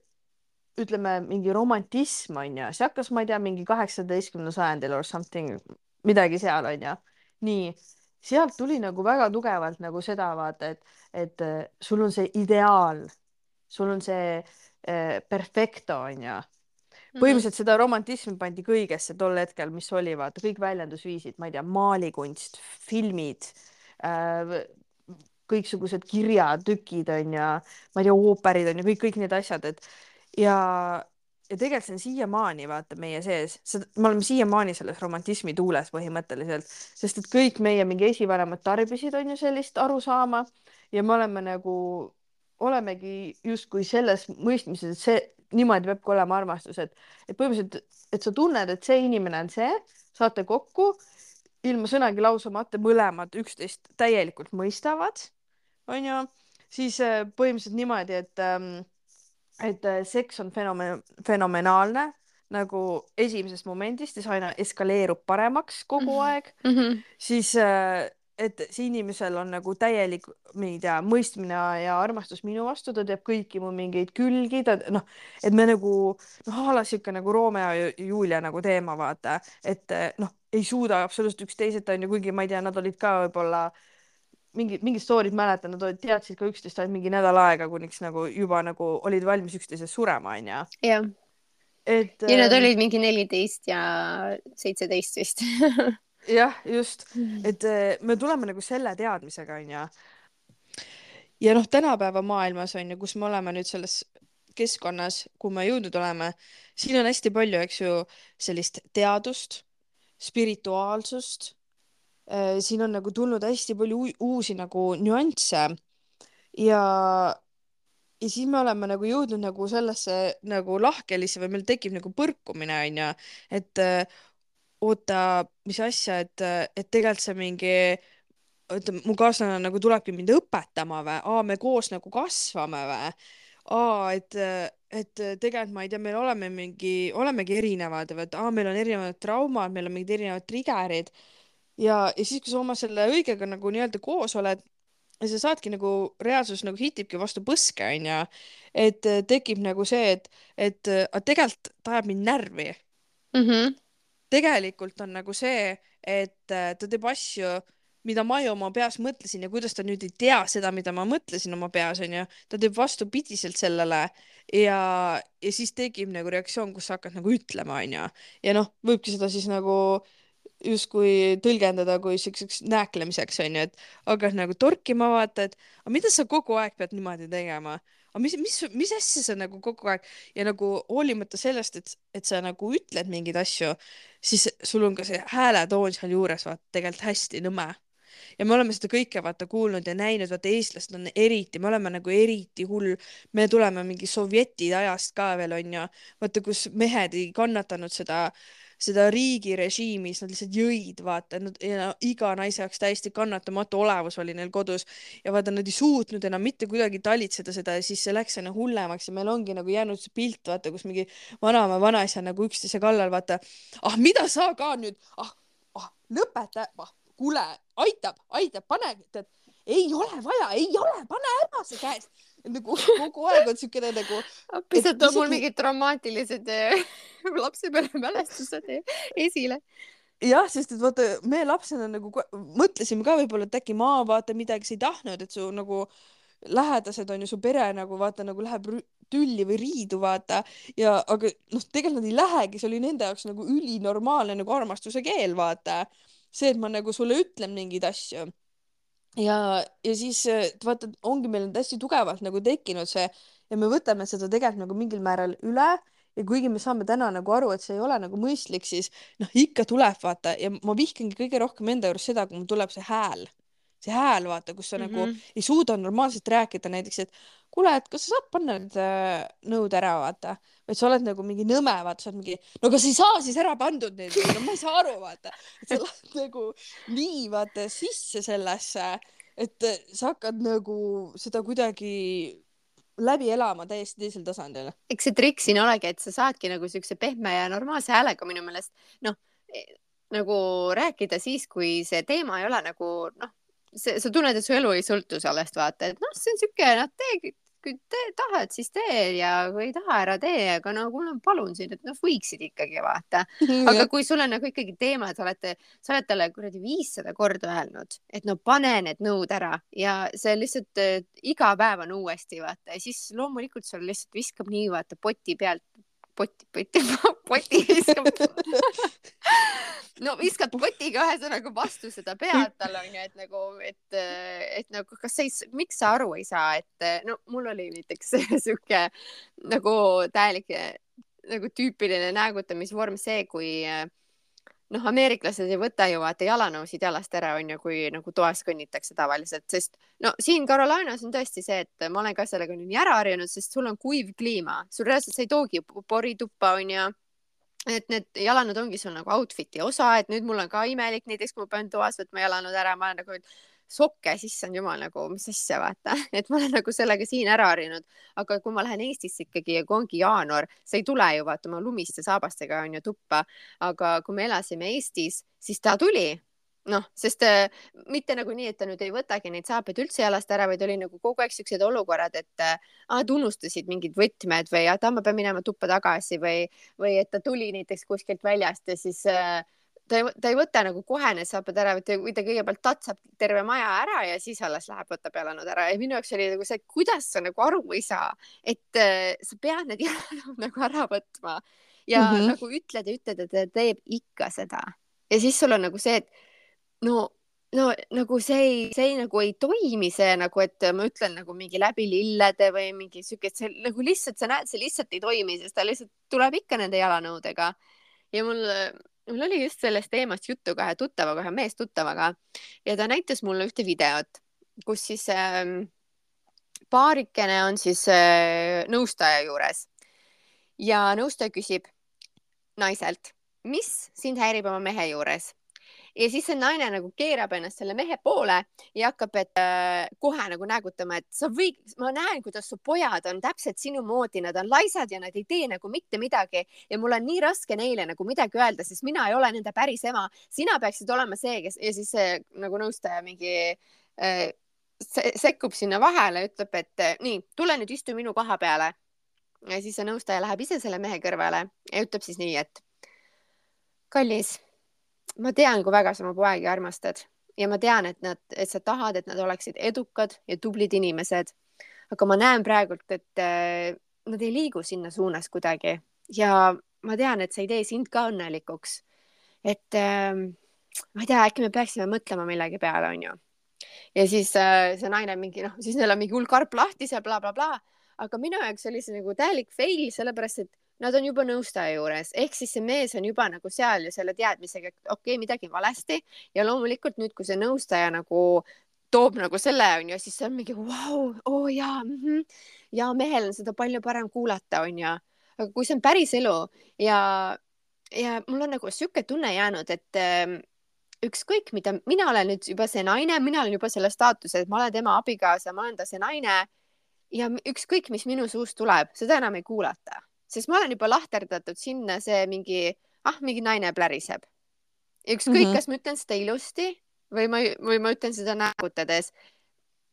ütleme, mingi romantism on ju, see hakkas, ma ei tea, mingi kaheksateistkümnendal sajandil or something, midagi seal on ju. nii, sealt tuli nagu väga tugevalt nagu seda vaata, et, et äh, sul on see ideaal, sul on see äh, perfecto on ju. Mhm. põhimõtteliselt seda romantismi pandi kõigesse tol hetkel, mis oli, vaata kõik väljendusviisid, ma ei tea, maalikunst, filmid äh,, kõiksugused kirjatükid on ju, ma ei tea, ooperid on ju, kõik, kõik need asjad, et ja, ja tegelikult see on siiamaani vaata meie sees, me oleme siiamaani selles romantismi tuules põhimõtteliselt, sest et kõik meie mingi esivanemad tarbisid, on ju sellist arusaama ja me oleme nagu, olemegi justkui selles mõistmises, et see niimoodi peabki olema armastus, et, et põhimõtteliselt, et sa tunned, et see inimene on see, saate kokku ilma sõnagi lausumata, mõlemad üksteist täielikult mõistavad, onju, siis äh, põhimõtteliselt niimoodi, et ähm, et äh, seks on fenomen, fenomenaalne nagu esimesest momendist ja see aina eskaleerub paremaks kogu mhm. aeg mm, -hmm. siis äh, et see inimesel on nagu täielik, ma ei tea, mõistmine ja armastus minu vastu, ta teab kõiki mu mingeid külgi, ta noh, et me nagu noh, a la sihuke nagu Romeo ja Julia nagu teema, vaata, et noh, ei suuda absoluutselt üksteiselt onju, kuigi ma ei tea, nad olid ka võib-olla äh, mingi, mingid story'd mäletan, nad olid, teadsid ka üksteist ainult mingi nädal aega, kuniks nagu juba nagu olid valmis üksteisest surema, onju. jah. et. ja nad ähm, olid mingi neliteist ja seitseteist vist jah, just, et äh, me tuleme nagu selle teadmisega, onju. ja noh, tänapäeva maailmas on ju, kus me oleme nüüd selles keskkonnas, kuhu me jõudnud oleme, siin on hästi palju, eks ju, sellist teadust, spirituaalsust siin on nagu tulnud hästi palju uusi nagu nüansse. Ja, ja siis me oleme nagu jõudnud nagu sellesse nagu lahkhelisse või meil tekib nagu põrkumine onju, et äh, oota, mis asja, et, et tegelikult see mingi ütleme, mu kaaslane nagu tulebki mind õpetama või, aa, me koos nagu kasvame või, aa, et, et tegelikult ma ei tea, meil oleme mingi, olemegi erinevad või? Et aa, meil on erinevad traumad, meil on mingid erinevad trigger'id ja, ja siis, kui sa oma selle õigega nagu nii-öelda koos oled, sa saadki nagu reaalsus nagu hitibki vastu põske, onju. et äh, tekib nagu see, et, et äh, tegelikult ta ajab mind närvi mm. -hmm. tegelikult on nagu see, et äh, ta teeb asju, mida ma ju oma peas mõtlesin ja kuidas ta nüüd ei tea seda, mida ma mõtlesin oma peas, onju. ta teeb vastupidiselt sellele ja, ja siis tekib nagu reaktsioon, kus sa hakkad nagu ütlema, onju. ja noh, võibki seda siis nagu justkui tõlgendada kui siukseks nääklemiseks onju, et hakkad nagu torkima, vaata, et aga mida sa kogu aeg pead niimoodi tegema, aga mis, mis, mis asja sa nagu kogu aeg ja nagu hoolimata sellest, et, et sa nagu ütled mingeid asju, siis sul on ka see hääletoon sealjuures vaata tegelikult hästi nõme. Ja me oleme seda kõike vaata kuulnud ja näinud, vaata eestlased on eriti, me oleme nagu eriti hull, me tuleme mingi sovjeti ajast ka veel onju, vaata kus mehed ei kannatanud seda äh, seda riigirežiimi, siis nad lihtsalt jõid, vaata, nad ja iga naise jaoks täiesti kannatamatu olevus oli neil kodus ja vaata, nad ei suutnud enam mitte kuidagi talitseda seda ja siis see läks aina hullemaks ja meil ongi nagu jäänud see pilt, vaata, kus mingi vanaema, vanaisa nagu üksteise kallal, vaata. ah, mida sa ka nüüd, ah, ah, lõpeta, ah, kuule, aitab, aitab, pane, tead, ei ole vaja, ei ole, pane ära see käest nagu kogu aeg on siukene nagu appi, sa Et toob mul isegi- mingid traumaatilised eh, lapsepõlvemälestused esile. jah, sest et vaata, me lapsena nagu mõtlesime ka võib-olla, et äkki ma vaata midagi ei tahtnud, et su nagu lähedased on ju su pere nagu vaata nagu läheb tülli või riidu vaata ja aga noh, tegelikult nad ei lähegi, see oli nende jaoks nagu ülinormaalne nagu armastuse keel vaata. see, et ma nagu sulle ütlen mingeid asju ja, ja siis äh, vaata, ongi meil nüüd hästi tugevalt nagu tekkinud see ja me võtame seda tegelikult nagu mingil määral üle ja kuigi me saame täna nagu aru, et see ei ole nagu mõistlik, siis noh, ikka tuleb vaata. Ja ma vihkangi kõige rohkem enda juures seda, kui mul tuleb see hääl, see hääl vaata, kus sa mm -hmm. nagu ei suuda normaalselt rääkida näiteks, et kuule, et kas sa saad panna need äh, nõud ära, vaata, vaid sa oled nagu mingi nõme, vaata, sa oled mingi, no kas ei saa siis ära pandud neid no ma ei saa aru, vaata, sa lähed nagu nii vaata sisse sellesse, et sa hakkad nagu seda kuidagi läbi elama täiesti teisel tasandil. eks see trikk siin olegi, et sa saadki nagu siukse pehme ja normaalse häälega minu meelest. Noh, nagu rääkida siis, kui see teema ei ole nagu noh, sa tunned, et su elu ei sõltu sellest, vaata, et noh, see on siuke, noh, tee, kui te tahad, siis tee ja kui ei taha, ära tee, aga no kuule, palun sind, et noh, võiksid ikkagi vaata. aga kui sul on nagu ikkagi teema, et olete, sa oled talle kuradi viissada korda öelnud, et no pane need nõud ära ja see lihtsalt iga päev on uuesti vaata ja siis loomulikult sul lihtsalt viskab nii vaata poti pealt, poti, poti, poti viskab. no viskad potiga ühesõnaga vastu seda pead talle onju, et nagu, et, et nagu kas sa ei, miks sa aru ei saa, et no mul oli näiteks sihuke nagu täielik nagu tüüpiline näägutamisvorm see, kui noh, ameeriklased ei võta ju vaata jalanõusid jalast ära, onju, kui nagu toas kõnnitakse tavaliselt, sest no siin Carolinas on tõesti see, et ma olen ka sellega nii ära harjunud, sest sul on kuiv kliima, sul reaalselt sa ei toogi pori tuppa, onju et need jalanõud ongi sul nagu outfit'i osa, et nüüd mul on ka imelik, näiteks kui ma pean toas võtma jalanõud ära, ma nagu sokke, issand jumal, nagu mis asja, vaata, et ma olen nagu sellega siin ära harjunud, aga kui ma lähen Eestisse ikkagi ja kui ongi jaanuar, sa ei tule ju vaata oma lumiste saabastega onju tuppa, aga kui me elasime Eestis, siis ta tuli. Noh, sest äh, mitte nagu nii, et ta nüüd ei võtagi neid saapaid üldse jalast ära, vaid oli nagu kogu aeg siuksed olukorrad, et äh, nad unustasid mingid võtmed või et ma pean minema tuppa tagasi või, või et ta tuli näiteks kuskilt väljast ja siis äh, ta ei, ta ei võta nagu kohe need saapad ära, või ta kõigepealt tatsab terve maja ära ja siis alles läheb, võtab jalanõud ära ja minu jaoks oli nagu see, kuidas sa nagu aru ei saa, et äh, sa pead need jalanõud nagu ära võtma ja mm. -hmm. nagu ütled ja ütled, et ta teeb ikka seda ja siis sul on nagu see, et no no nagu see ei, see ei, nagu ei toimi see nagu, et ma ütlen nagu mingi läbi lillede või mingi siuke, et see nagu lihtsalt sa näed, see lihtsalt ei toimi, sest ta lihtsalt tuleb ikka nende jalanõudega. ja mul, mul oli just sellest teemast juttu ka ühe tuttavaga, ühe meestuttavaga ja ta näitas mulle ühte videot, kus siis ähm, paarikene on siis äh, nõustaja juures. Ja nõustaja küsib naiselt, mis sind häirib oma mehe juures ja siis see naine nagu keerab ennast selle mehe poole ja hakkab, et äh, kohe nagu näägutama, et sa võid, ma näen, kuidas su pojad on täpselt sinu moodi, nad on laisad ja nad ei tee nagu mitte midagi ja mul on nii raske neile nagu midagi öelda, sest mina ei ole nende päris ema. sina peaksid olema see, kes ja siis see nagu nõustaja mingi äh, se sekkub sinna vahele, ütleb, et äh, nii, tule nüüd istu minu koha peale. ja siis see nõustaja läheb ise selle mehe kõrvale ja ütleb siis nii, et kallis ma tean, kui väga sa oma poegi armastad ja ma tean, et nad, et sa tahad, et nad oleksid edukad ja tublid inimesed. aga ma näen praegult, et äh, nad ei liigu sinna suunas kuidagi ja ma tean, et see ei tee sind ka õnnelikuks. et äh, ma ei tea, äkki me peaksime mõtlema millegi peale, onju. ja siis äh, see naine mingi noh, siis neil on mingi hull karp lahti seal blablabla bla,, aga minu jaoks oli see nagu täielik fail, sellepärast et nad on juba nõustaja juures, ehk siis see mees on juba nagu seal ja selle teadmisega, et okei okay,, midagi valesti ja loomulikult nüüd, kui see nõustaja nagu toob nagu selle onju, siis see on mingi vau, oo jaa mm, -hmm. ja mehel on seda palju parem kuulata onju, aga kui see on päris elu ja, ja mul on nagu sihuke tunne jäänud, et äh, ükskõik mida, mina olen nüüd juba see naine, mina olen juba selle staatuse, et ma olen tema abikaasa, ma olen ta see naine ja ükskõik, mis minu suust tuleb, seda enam ei kuulata sest ma olen juba lahterdatud sinna see mingi, ah, mingi naine pläriseb. ükskõik mm. -hmm. kas ma ütlen seda ilusti või ma, või ma ütlen seda nägutades.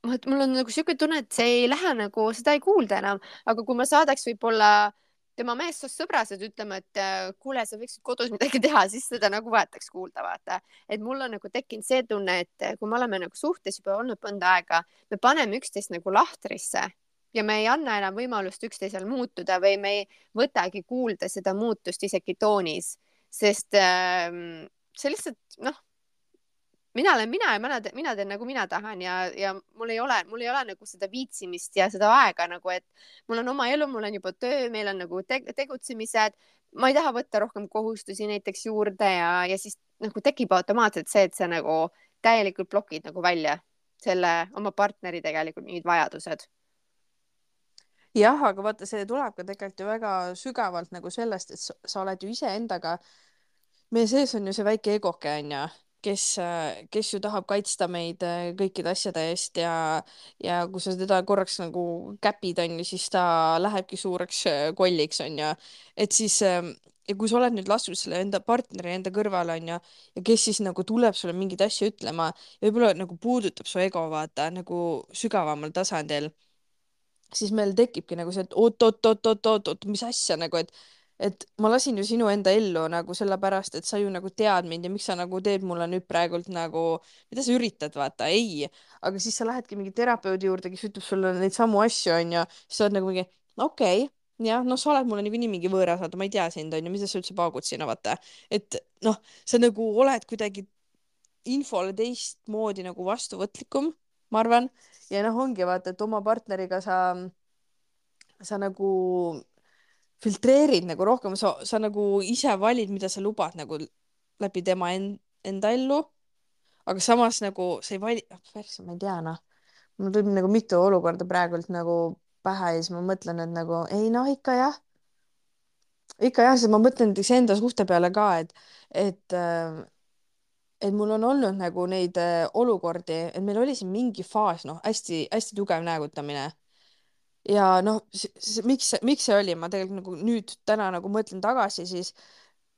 mul on nagu siuke tunne, et see ei lähe nagu, seda ei kuulda enam, aga kui ma saadaks võib-olla tema meessoost sõbrased ütlema, et äh, kuule, sa võiksid kodus midagi teha, siis seda nagu võetakse kuulda, vaata. et mul on nagu tekkinud see tunne, et kui me oleme nagu suhtes juba olnud mõnda aega, me paneme üksteist nagu lahtrisse ja me ei anna enam võimalust üksteisel muutuda või me ei võtagi kuulda seda muutust isegi toonis, sest äh, see lihtsalt noh mina olen mina ja mina, mina teen nagu mina tahan ja, ja mul ei ole, mul ei ole nagu seda viitsimist ja seda aega nagu, et mul on oma elu, mul on juba töö, meil on nagu te tegutsemised. ma ei taha võtta rohkem kohustusi näiteks juurde ja, ja siis nagu tekib automaatselt see, et sa nagu täielikult blokid nagu välja selle oma partneri tegelikult mingid vajadused jah, aga vaata, see tuleb ka tegelikult ju väga sügavalt nagu sellest, et sa, sa oled ju iseendaga, meie sees on ju see väike egoke onju kes, kes ju tahab kaitsta meid äh, kõikide asjade eest ja, ja kui sa teda korraks nagu käpid, onju, siis ta lähebki suureks äh, kolliks, onju. et siis ähm, ja kui sa oled nüüd lasknud selle enda partneri enda kõrvale, onju, ja kes siis nagu tuleb sulle mingeid asju ütlema ja võib-olla nagu puudutab su ego, vaata, nagu sügavamal tasandil, siis meil tekibki nagu see, et oot-oot-oot-oot-oot, mis asja nagu, et et ma lasin ju sinu enda ellu nagu sellepärast, et sa ju nagu tead mind ja miks sa nagu teed mulle nüüd praegult nagu, mida sa üritad, vaata, ei. aga siis sa lähedki mingi terapeudi juurde, kes ütleb sulle neid samu asju, onju, siis sa oled nagu mingi, okei okay, jah, noh, sa oled mulle niikuinii mingi võõras, vaata, ma ei tea sind, onju, mida sa üldse paugud sinna, vaata. et noh, sa nagu oled kuidagi infole teistmoodi nagu vastuvõtlikum, ma arvan. ja noh, ongi vaata, et oma partneriga sa, sa nagu filtreerid nagu rohkem, sa, sa nagu ise valid, mida sa lubad nagu läbi tema en, enda ellu. aga samas nagu sa ei vali, ah, persse, ma ei tea noh. mul tuleb nagu mitu olukorda praegult nagu pähe ja siis ma mõtlen, et nagu ei noh, ikka jah. ikka jah, sest ma mõtlen näiteks enda suhte peale ka, et, et äh, et mul on olnud nagu neid äh, olukordi, et meil oli siin mingi faas, noh, hästi-hästi tugev näägutamine ja noh, miks, miks see oli, ma tegelikult nagu nüüd täna nagu mõtlen tagasi, siis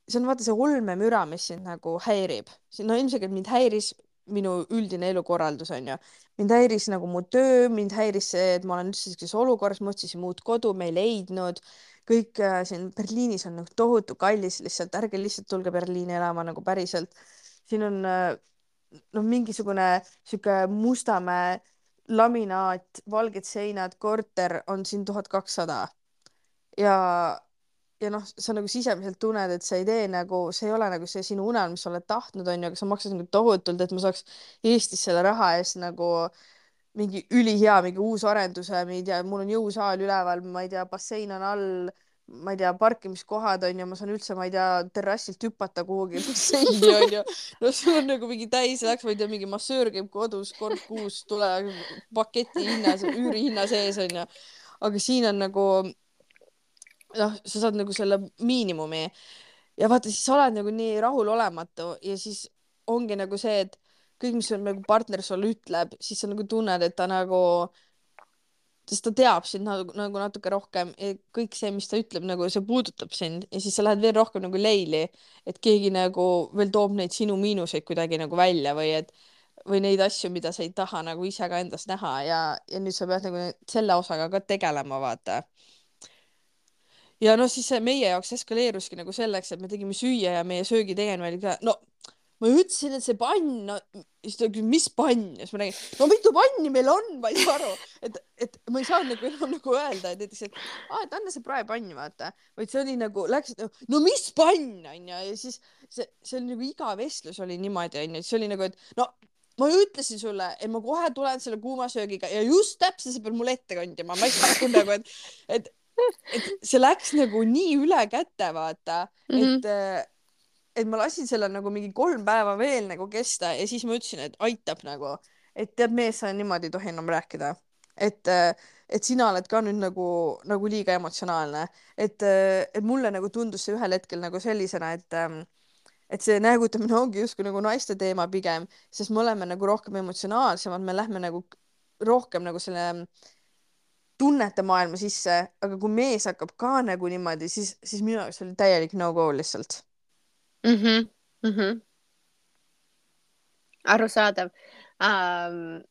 see on vaata see olmemüra, mis sind nagu häirib. no ilmselgelt mind häiris minu üldine elukorraldus onju. mind häiris nagu mu töö, mind häiris see, et ma olen üldse sellises olukorras, ma otsisin muud kodu, me ei leidnud. kõik äh, siin Berliinis on nagu tohutu kallis lihtsalt, ärge lihtsalt tulge Berliini elama nagu päriselt. Siin on äh, noh, mingisugune sihuke Mustamäe laminaat, valged seinad, korter on siin tuhat kakssada. ja, ja noh, sa nagu sisemiselt tunned, et see idee nagu, see ei ole nagu see sinu unelm, mis sa oled tahtnud, onju, aga sa maksad nagu tohutult, et ma saaks Eestis selle raha eest nagu mingi ülihea, mingi uus arenduse, ma ei tea, mul on jõusaal üleval, ma ei tea, bassein on all ma ei tea, parkimiskohad on ju, ma saan üldse, ma ei tea, terrassilt hüpata kuhugi basseini on ju. no sul on nagu mingi täis läks, ma ei tea, mingi massöör käib kodus kord kuus, tule paketi hinna, üürihinna sees on ju. aga siin on nagu noh, sa saad nagu selle miinimumi ja vaata, siis sa oled nagu nii rahulolematu ja siis ongi nagu see, et kõik, mis on nagu partner sulle ütleb, siis sa nagu tunned, et ta nagu sest ta teab sind nagu, nagu natuke rohkem kõik see, mis ta ütleb, nagu see puudutab sind ja siis sa lähed veel rohkem nagu leili, et keegi nagu veel toob neid sinu miinuseid kuidagi nagu välja või et või neid asju, mida sa ei taha nagu ise ka endas näha ja, ja nüüd sa pead nagu selle osaga ka tegelema, vaata. ja noh, siis see meie jaoks eskaleeruski nagu selleks, et me tegime süüa ja meie söögi tegemine oli ka, no ma ütlesin, et see pann, no siis ta küsis, mis pann? Ja siis ma räägin, no mitu panni meil on, ma ei saa aru, et, et ma ei saanud nagu enam nagu öelda, et näiteks, et aa, et anna see praepann, vaata, vaid see oli nagu läks, no mis pann onju ja siis see, see oli nagu iga vestlus oli niimoodi onju, siis oli nagu, et no ma ju ütlesin sulle, et ma kohe tulen selle kuuma söögiga ja just täpselt sa pead mulle ette kandima, ma ei saa nagu, et, et, et see läks nagu nii üle käte, vaata mm, -hmm. et mhm et ma lasin selle nagu mingi kolm päeva veel nagu kesta ja siis ma ütlesin, et aitab nagu, et tead, mees, sa niimoodi ei tohi enam rääkida. et, et sina oled ka nüüd nagu, nagu liiga emotsionaalne, et, et mulle nagu tundus see ühel hetkel nagu sellisena, et et see näägutamine ongi justkui nagu naiste teema pigem, sest me oleme nagu rohkem emotsionaalsemad, me lähme nagu rohkem nagu selle tunnete maailma sisse, aga kui mees hakkab ka nagu niimoodi, siis, siis minu jaoks oli täielik no-go lihtsalt mm. Mm -hmm. arusaadav um,.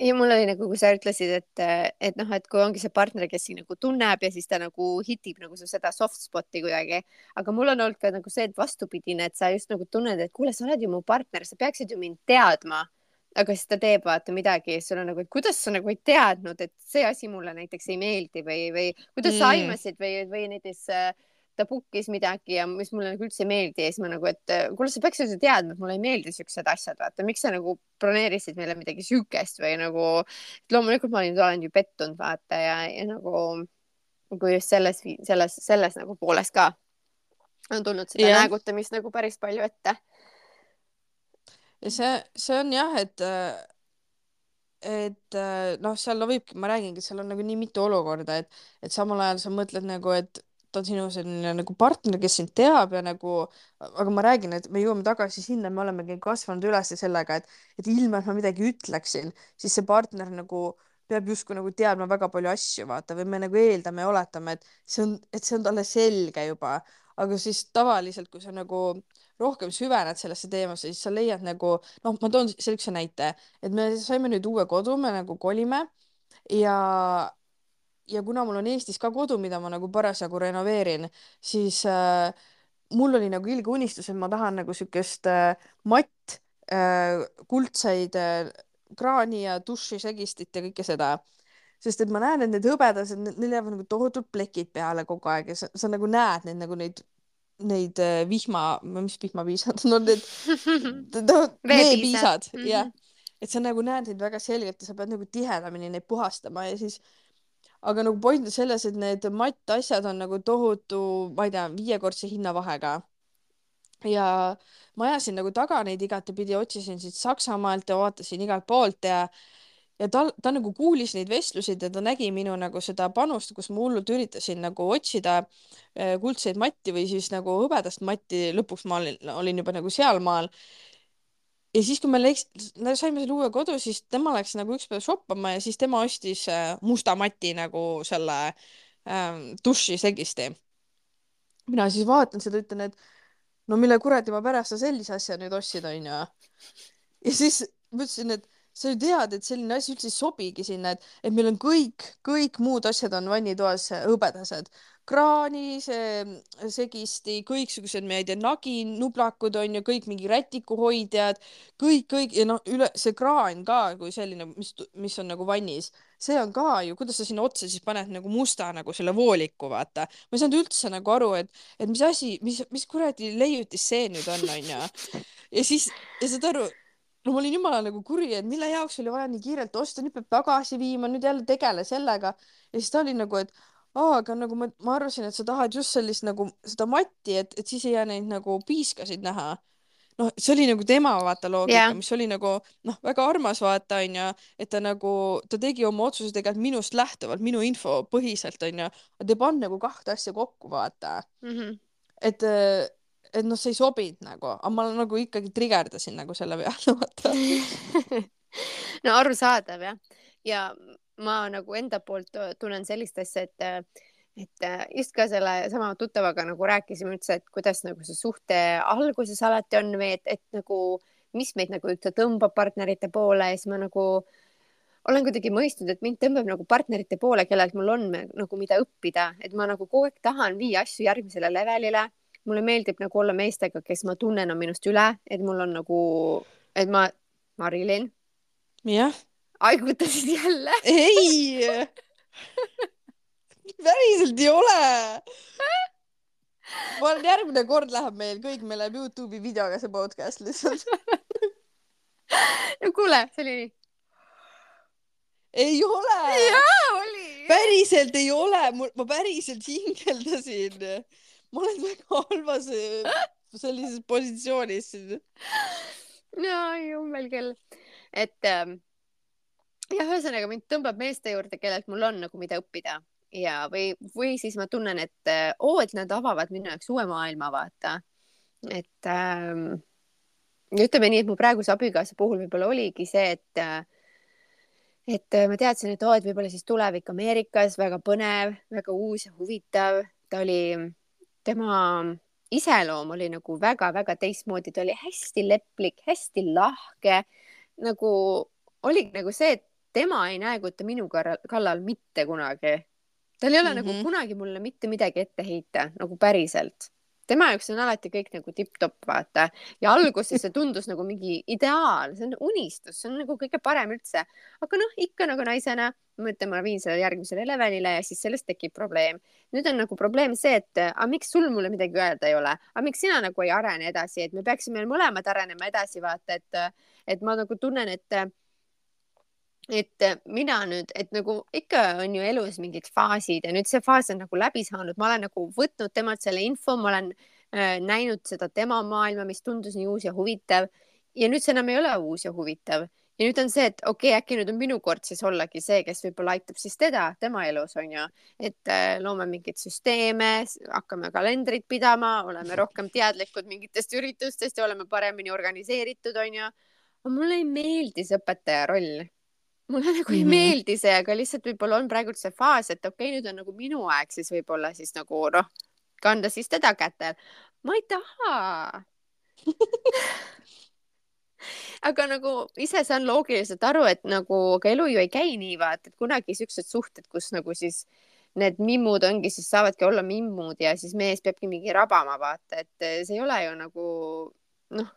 ja mul oli nagu, kui sa ütlesid, et, et noh, et kui ongi see partner, kes sind nagu tunneb ja siis ta nagu hitib nagu su seda soft spot'i kuidagi. aga mul on olnud ka nagu see, et vastupidine, et sa just nagu tunned, et kuule, sa oled ju mu partner, sa peaksid ju mind teadma. aga siis ta teeb vaata midagi ja sul on nagu, et kuidas sa nagu ei teadnud, et see asi mulle näiteks ei meeldi või, või kuidas mm. sa aimasid või, või näiteks äh, ta book'is midagi ja mis mulle nagu üldse ei meeldi ja siis ma nagu, et äh, kuule, sa peaksid ju teadma, et mulle ei meeldi siuksed asjad, vaata, miks sa nagu broneerisid meile midagi siukest või nagu, loomulikult ma olin, olen ju pettunud, vaata ja, ja nagu nagu just selles, selles, selles nagu pooles ka on tulnud seda yeah. näägutamist nagu päris palju ette. ja see, see on jah, et et noh, seal no võibki, ma räägingi, seal on nagu nii mitu olukorda, et, et samal ajal sa mõtled nagu, et ta on sinu selline nagu partner, kes sind teab ja nagu, aga ma räägin, et me jõuame tagasi sinna, me olemegi kasvanud üles sellega, et, et ilma, et ma midagi ütleksin, siis see partner nagu peab justkui nagu teadma väga palju asju, vaata, või me nagu eeldame ja oletame, et see on, et see on talle selge juba, aga siis tavaliselt, kui sa nagu rohkem süvened sellesse teemasse, siis sa leiad nagu, noh, ma toon sellise näite, et me saime nüüd uue kodu, me nagu kolime ja ja kuna mul on Eestis ka kodu, mida ma nagu parasjagu renoveerin, siis äh, mul oli nagu ilge unistus, et ma tahan nagu siukest äh, matt äh,, kuldseid äh, kraani ja dušisegistit ja kõike seda. sest et ma näen, et need hõbedased, neil jäävad nagu tohutud plekid peale kogu aeg ja sa, sa nagu näed neid nagu neid neid äh, vihma, mis vihmapiisad, no need veepiisad, mhm. jah. et sa nagu näed neid väga selgelt ja sa pead nagu tihedamini neid puhastama ja siis aga nagu point on selles, et need mattasjad on nagu tohutu, ma ei tea, viiekordse hinnavahega. ja ma ajasin nagu taga neid igatepidi, otsisin siit Saksamaalt ja vaatasin igalt poolt ja ja ta, ta nagu kuulis neid vestlusid ja ta nägi minu nagu seda panust, kus ma hullult üritasin nagu otsida äh, kuldseid matti või siis nagu hõbedast matti, lõpuks ma olin, olin juba nagu sealmaal ja siis, kui me läks, saime selle uue kodu, siis tema läks nagu üks päev shoppama ja siis tema ostis äh, musta mati nagu selle ähm, dušisegisti. mina siis vaatan seda, ütlen, et no mille kuradi ma pärast sa sellise asja nüüd ostsid, onju. ja siis ma ütlesin, et sa ju tead, et selline asi üldse ei sobigi sinna, et, et meil on kõik, kõik muud asjad on vannitoas hõbedased kraani, see segisti, kõiksugused, ma ei tea, naginublakud on ju kõik mingi rätikuhoidjad, kõik, kõik ja noh, üle see kraan ka kui selline, mis, mis on nagu vannis, see on ka ju, kuidas sa sinna otsa siis paned nagu musta nagu selle vooliku, vaata. ma ei saanud üldse nagu aru, et, et mis asi, mis, mis kuradi leiutis see nüüd on, onju. ja siis, ja saad aru no ma olin jumala nagu kuri, et mille jaoks oli vaja nii kiirelt osta, nüüd peab tagasi viima, nüüd jälle tegele sellega. ja siis ta oli nagu, et aa, aga nagu ma, ma arvasin, et sa tahad just sellist nagu seda matti, et, et siis ei jää neid nagu piiskasid näha. noh, see oli nagu tema vaata loogika yeah., mis oli nagu noh, väga armas vaata onju, et ta nagu, ta tegi oma otsuse tegelikult minust lähtuvalt, minu info põhiselt onju, ta ei pannud nagu kahte asja kokku vaata mm. -hmm. et, et noh, see ei sobinud nagu, aga ma nagu ikkagi trigerdasin nagu selle peale vaata no arusaadav jah, ja ma nagu enda poolt tunnen sellist asja, et et just ka selle sama tuttavaga nagu rääkisime üldse, et kuidas nagu see suhte alguses alati on või et, et nagu, mis meid nagu üldse tõmbab partnerite poole ja siis ma nagu olen kuidagi mõistnud, et mind tõmbab nagu partnerite poole, kellelt mul on nagu mida õppida, et ma nagu kogu aeg tahan viia asju järgmisele levelile. mulle meeldib nagu olla meestega, kes ma tunnen, on minust üle, et mul on nagu, et ma, Marilyn. jah haigutasid jälle? ei päriselt ei ole. ma arvan, järgmine kord läheb meil kõik, meil läheb Youtube'i videoga see podcast lihtsalt no kuule, see oli nii. ei ole. jaa, oli. päriselt ei ole, ma päriselt hingeldasin. ma olen väga halvas äh, sellises positsioonis. no jummel küll, et ähm, jah, ühesõnaga mind tõmbab meeste juurde, kellelt mul on nagu mida õppida ja, või, või siis ma tunnen, et äh, oo, et nad avavad minu jaoks uue maailma, vaata. et ähm, ütleme nii, et mu praeguse abikaasa puhul võib-olla oligi see, et äh, et äh, ma teadsin, et oo, et võib-olla siis tulevik Ameerikas väga põnev, väga uus ja huvitav. ta oli, tema iseloom oli nagu väga-väga teistmoodi, ta oli hästi leplik, hästi lahke, nagu oli nagu see, et tema ei nääguta minu kallal mitte kunagi. tal ei ole mm -hmm. nagu mhm. kunagi mulle mitte midagi ette heita, nagu päriselt tema jaoks on alati kõik nagu tipp-topp, vaata. ja alguses see tundus nagu mingi ideaal, see on unistus, see on nagu kõige parem üldse. aga noh, ikka nagu naisena, mõtlen, ma viin selle järgmisele levelile ja siis sellest tekib probleem. nüüd on nagu probleem see, et aga miks sul mulle midagi öelda ei ole, aga miks sina nagu ei arene edasi, et me peaksime mõlemad arenema edasi, vaata, et, et ma nagu tunnen, et et mina nüüd, et nagu ikka on ju elus mingid faasid ja nüüd see faas on nagu läbi saanud, ma olen nagu võtnud temalt selle info, ma olen äh, näinud seda tema maailma, mis tundus nii uus ja huvitav. Ja nüüd see enam ei ole uus ja huvitav. Ja nüüd on see, et okei okay,, äkki nüüd on minu kord siis ollagi see, kes võib-olla aitab siis teda tema elus onju, et äh, loome mingeid süsteeme, hakkame kalendrit pidama, oleme rohkem teadlikud mingitest üritustest ja oleme paremini organiseeritud onju. aga mulle ei meeldi see õpetaja roll mulle nagu ei mm -hmm. meeldi see, aga lihtsalt võib-olla on praegult see faas, et okei okay,, nüüd on nagu minu aeg siis võib-olla siis nagu noh, kanda siis teda kätel. ma ei taha aga nagu ise saan loogiliselt aru, et nagu, aga elu ju ei käi nii, vaata, et kunagi siuksed suhted, kus nagu siis need mimmud ongi, siis saavadki olla mimmud ja siis mees peabki mingi rabama, vaata, et see ei ole ju nagu noh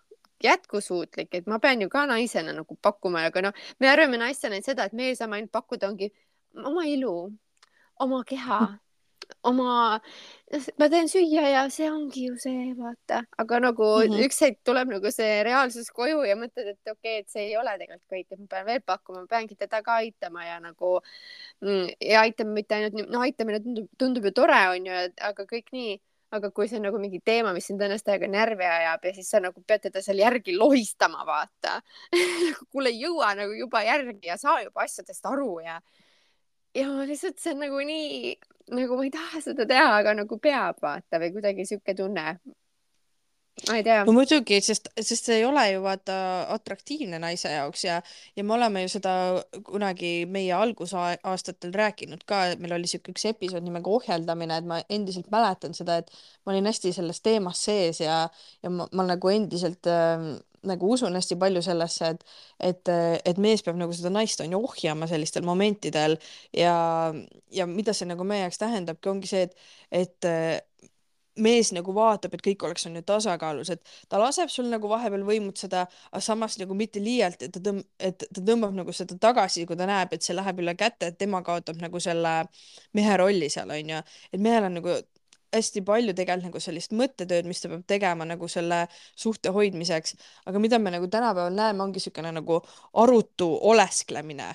jätkusuutlik, et ma pean ju ka naisena nagu pakkuma, aga noh, me arvame naistena seda, et meie saame ainult pakkuda, ongi oma ilu, oma keha, oma, ma teen süüa ja see ongi ju see, vaata, aga nagu mm -hmm. üks hetk tuleb nagu see reaalsus koju ja mõtled, et okei okay,, et see ei ole tegelikult kõik, et ma pean veel pakkuma, ma peangi teda ka aitama ja nagu mm, ja aitama mitte ainult, no aitamine tundub, tundub ju tore, onju, aga kõik nii aga kui see on nagu mingi teema, mis sind ennast täiega närvi ajab ja siis sa nagu pead teda seal järgi lohistama, vaata. Nagu kuule, jõua nagu juba järgi ja saa juba asjadest aru ja ja lihtsalt see on nagu nii, nagu ma ei taha seda teha, aga nagu peab vaata või kuidagi sihuke tunne ma ei tea. no muidugi, sest, sest see ei ole ju vaata atraktiivne naise jaoks ja, ja me oleme ju seda kunagi meie algusaastatel rääkinud ka, et meil oli siuke üks episood nimega ohjeldamine, et ma endiselt mäletan seda, et ma olin hästi selles teemas sees ja, ja ma, ma nagu endiselt äh, nagu usun hästi palju sellesse, et, et, et mees peab nagu seda naist on ju ohjama sellistel momentidel ja, ja mida see nagu meie jaoks tähendabki, ongi see, et, et mees nagu vaatab, et kõik oleks on ju tasakaalus, et ta laseb sul nagu vahepeal võimutseda, aga samas nagu mitte liialt, et ta tõmb-, et ta tõmbab nagu seda tagasi, kui ta näeb, et see läheb üle käte, et tema kaotab nagu selle mehe rolli seal onju, et mehel on nagu hästi palju tegelikult nagu sellist mõttetööd, mis ta peab tegema nagu selle suhte hoidmiseks, aga mida me nagu tänapäeval näeme, ongi niisugune nagu arutu olesklemine,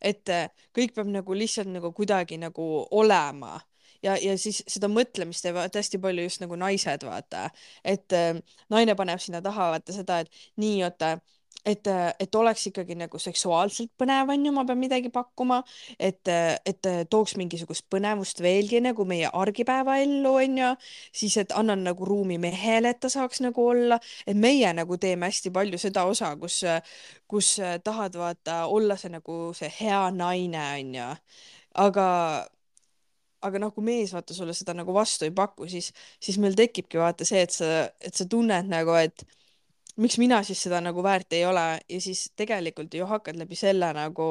et kõik peab nagu lihtsalt nagu kuidagi nagu olema ja, ja siis seda mõtlemist teevad hästi palju just nagu naised, vaata, et äh, naine paneb sinna taha vaata seda, et nii, oota et, et oleks ikkagi nagu seksuaalselt põnev, onju, ma pean midagi pakkuma, et, et tooks mingisugust põnevust veelgi nagu meie argipäevaellu, onju, siis et annan nagu ruumi mehele, et ta saaks nagu olla, et meie nagu teeme hästi palju seda osa, kus, kus tahad vaata olla see nagu see hea naine, onju. aga aga noh, kui mees vaata sulle seda nagu vastu ei paku, siis, siis meil tekibki vaata see, et sa, et sa tunned nagu, et miks mina siis seda nagu väärt ei ole ja siis tegelikult ju hakkad läbi selle nagu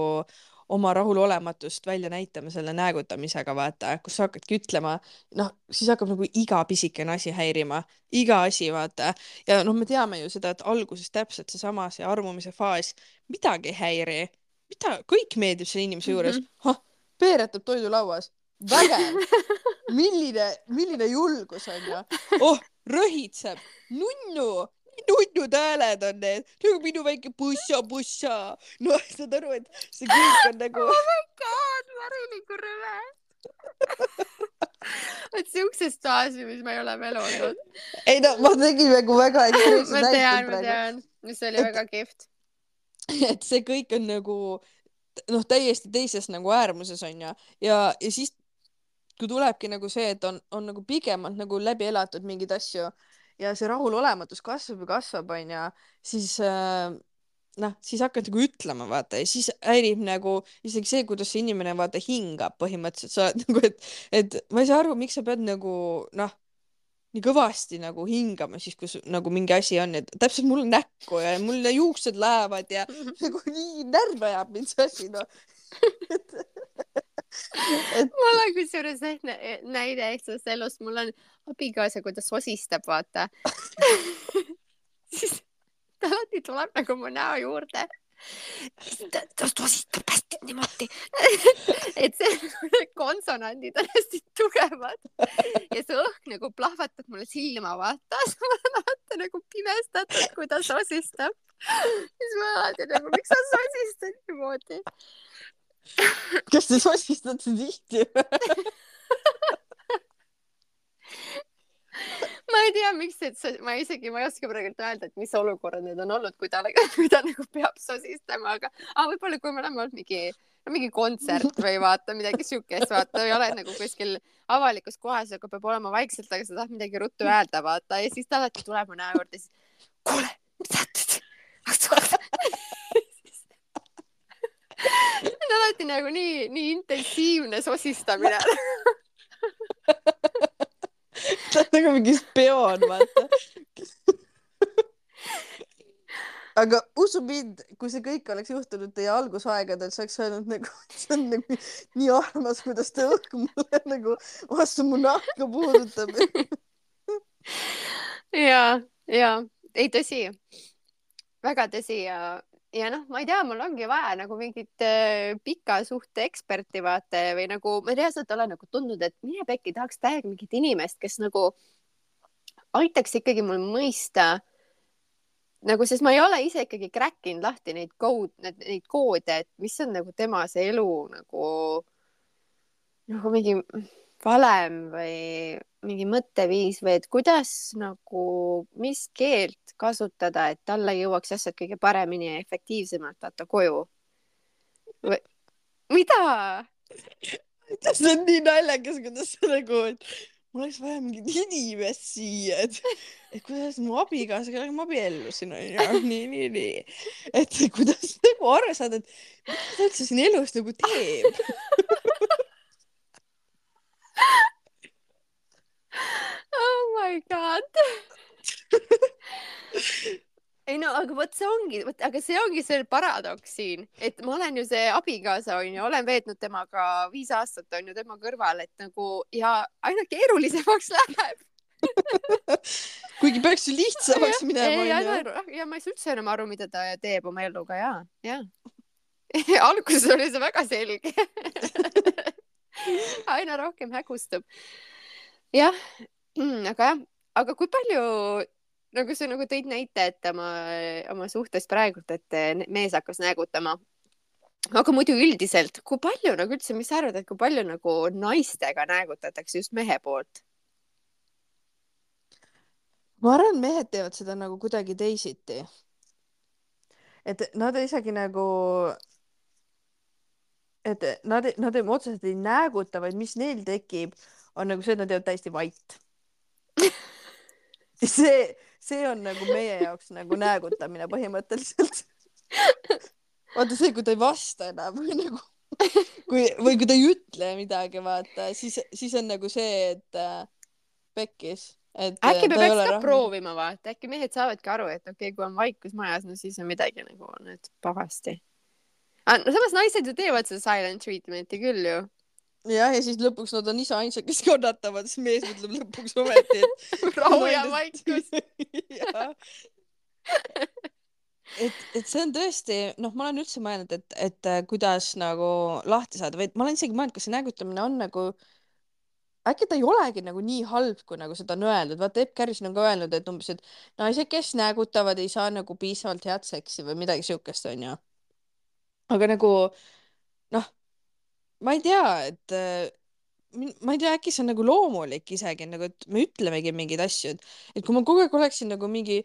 oma rahulolematust välja näitama selle näägutamisega, vaata, kus sa hakkadki ütlema, noh, siis hakkab nagu iga pisikene asi häirima, iga asi, vaata. ja noh, me teame ju seda, et alguses täpselt seesama, see armumise faas, midagi ei häiri, mida, kõik meeldib selle inimese juures mm. -hmm. peeretab toidulauas vägev, milline, milline julgus on ju. oh, rõhitseb, nunnu, nunnud hääled on need, nagu minu väike bussa-bussa. noh, saad aru, et see kõik on nagu. oh my god, Marilyn, kui rõve vot siukses staaži, mis ma ei ole veel olnud. ei no ma tegin nagu väga ekstreemset näidet praegu. ma tean, ma tean, mis oli et, väga kihvt. et see kõik on nagu noh, täiesti teises nagu äärmuses on ju ja, ja siis kui tulebki nagu see, et on, on nagu pigemalt nagu läbi elatud mingeid asju ja see rahulolematus kasvab ja kasvab, onju, siis äh, noh, siis hakkad nagu ütlema, vaata, ja siis häirib nagu isegi see, kuidas see inimene vaata hingab põhimõtteliselt, sa oled nagu, et, et ma ei saa aru, miks sa pead nagu noh, nii kõvasti nagu hingama siis, kui nagu mingi asi on, et täpselt mulle näkku ja mul juuksed lähevad ja nagu nii närvi ajab mind see asi, noh et, mul on kusjuures näide lihtsalt elust, mul on abikaasa, kui ta sosistab, vaata. Siis ta alati tuleb nagu mu näo juurde. Ta, ta tosistab hästi niimoodi. Et see, konsonandid on hästi tugevad. Ja see õhk nagu plahvatab mulle silma, vaata, siis ma olen alati nagu pimestatud, kui ta sosistab. siis ma alati nagu, miks sa sosistad niimoodi? Kas te sosistate tihti ma ei tea, miks, et sa, ma isegi, ma ei oska praegu öelda, et mis olukorrad need on olnud, kui ta, kui ta nagu peab sosistama, aga ah, võib-olla kui me oleme olnud mingi, mingi kontsert või vaata midagi siukest, vaata, ei ole nagu kuskil avalikus kohas, aga peab olema vaikselt, aga sa tahad midagi ruttu öelda, vaata ja siis ta alati tuleb mu näo juurde, siis kuule, mis sa teed? see on alati nagu nii, nii intensiivne sosistamine. Ta on nagu mingi spioon, vaata. Aga usu mind, kui see kõik oleks juhtunud teie algusaegadel, sa oleks öelnud nagu, see on nagu nii armas, kuidas ta õhk mulle nagu vastu mu nahka puudutab ja, ja ei tõsi, väga tõsi ja ja noh, ma ei tea, mul ongi vaja nagu mingit äh, pika suhte eksperti vaata või nagu ma reaalselt olen nagu tundnud, et mine pekki, tahaks täiega mingit inimest, kes nagu aitaks ikkagi mul mõista nagu, sest ma ei ole ise ikkagi crack inud lahti neid kood, neid koode, et mis on nagu tema see elu nagu nagu mingi valem või mingi mõtteviis või et kuidas nagu, mis keelt kasutada, et talle jõuaks asjad kõige paremini ja efektiivsemalt vaata koju. mida? see on nii naljakas, kuidas sa nagu, et mul oleks vaja mingit inimest siia, et, et kuidas mu abikaasa, kellega ma abiellusin, onju, nii, nii, nii. et kuidas nagu aru saada, et mida ta üldse siin elus nagu teeb oh my god ei no aga vot see ongi, vot aga see ongi see paradoks siin, et ma olen ju see abikaasa onju, olen veetnud temaga viis aastat onju tema kõrval, et nagu ja aina keerulisemaks läheb kuigi peaks ju lihtsamaks ja, minema onju. ja ma ei saa üldse enam aru, mida ta teeb oma eluga ja, ja alguses oli see väga selge aina rohkem hägustub. jah mm,, aga jah, aga kui palju nagu sa nagu tõid näite, et oma, oma suhtes praegult, et mees hakkas näägutama. aga muidu üldiselt, kui palju nagu üldse, mis sa arvad, et kui palju nagu naistega näägutatakse just mehe poolt? ma arvan, mehed teevad seda nagu kuidagi teisiti. et nad isegi nagu, et nad, nad otseselt ei nääguta, vaid mis neil tekib, on nagu see, et nad jäävad täiesti vait see, see on nagu meie jaoks nagu näägutamine põhimõtteliselt. vaata see, kui ta ei vasta enam või nagu kui või kui ta ei ütle midagi, vaata, siis, siis on nagu see, et äh, pekkis. et äkki me peaks ka rahul. proovima, vaata, äkki mehed saavadki aru, et okei okay,, kui on vaikus majas, no siis on midagi nagu nüüd pahasti. Ah, no samas naised ju teevad seda silent treatment'i küll ju jah, ja siis lõpuks nad on ise ainsad, kes kannatavad, siis mees ütleb lõpuks ometi, et rahu ja vaikus. Et, et see on tõesti, noh, ma olen üldse mõelnud, et, et äh, kuidas nagu lahti saada või ma olen isegi mõelnud, kas see näägutamine on nagu, äkki ta ei olegi nagu nii halb, kui nagu seda on öeldud, vaata Epp Kärsin on ka öelnud, et umbes, et naised, kes näägutavad, ei saa nagu piisavalt head seksi või midagi siukest, onju. aga nagu noh ma ei tea, et äh, ma ei tea, äkki see on nagu loomulik isegi nagu, et me ütlemegi mingeid asju, et, et kui ma kogu aeg oleksin nagu mingi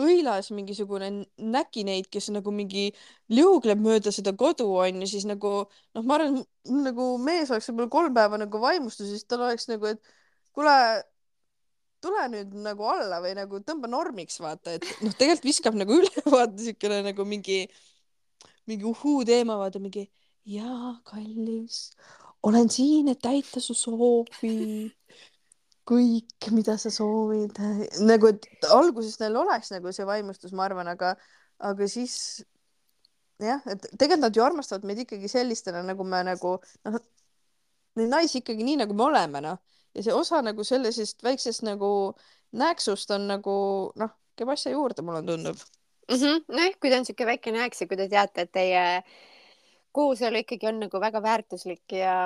õilas mingisugune näkineid, kes nagu mingi liugleb mööda seda kodu onju, siis nagu noh, ma arvan, nagu mees oleks võib-olla kolm päeva nagu vaimustuses, siis tal oleks nagu, et kuule, tule nüüd nagu alla või nagu tõmba normiks, vaata, et noh, tegelikult viskab nagu üle, vaata siukene nagu mingi, mingi uhuu teema, vaata mingi jaa, kallis, olen siin, et täita su soovi. kõik, mida sa soovid. nagu, et alguses neil oleks nagu see vaimustus, ma arvan, aga, aga siis jah, et tegelikult nad ju armastavad meid ikkagi sellistena, nagu me nagu noh, neid naisi ikkagi nii, nagu me oleme, noh. ja see osa nagu sellisest väiksest nagu nääksust on nagu noh, käib asja juurde, mulle tundub mm -hmm.. nojah, kui ta on niisugune väike nääks ja kui te teate, et teie kooselu ikkagi on nagu väga väärtuslik ja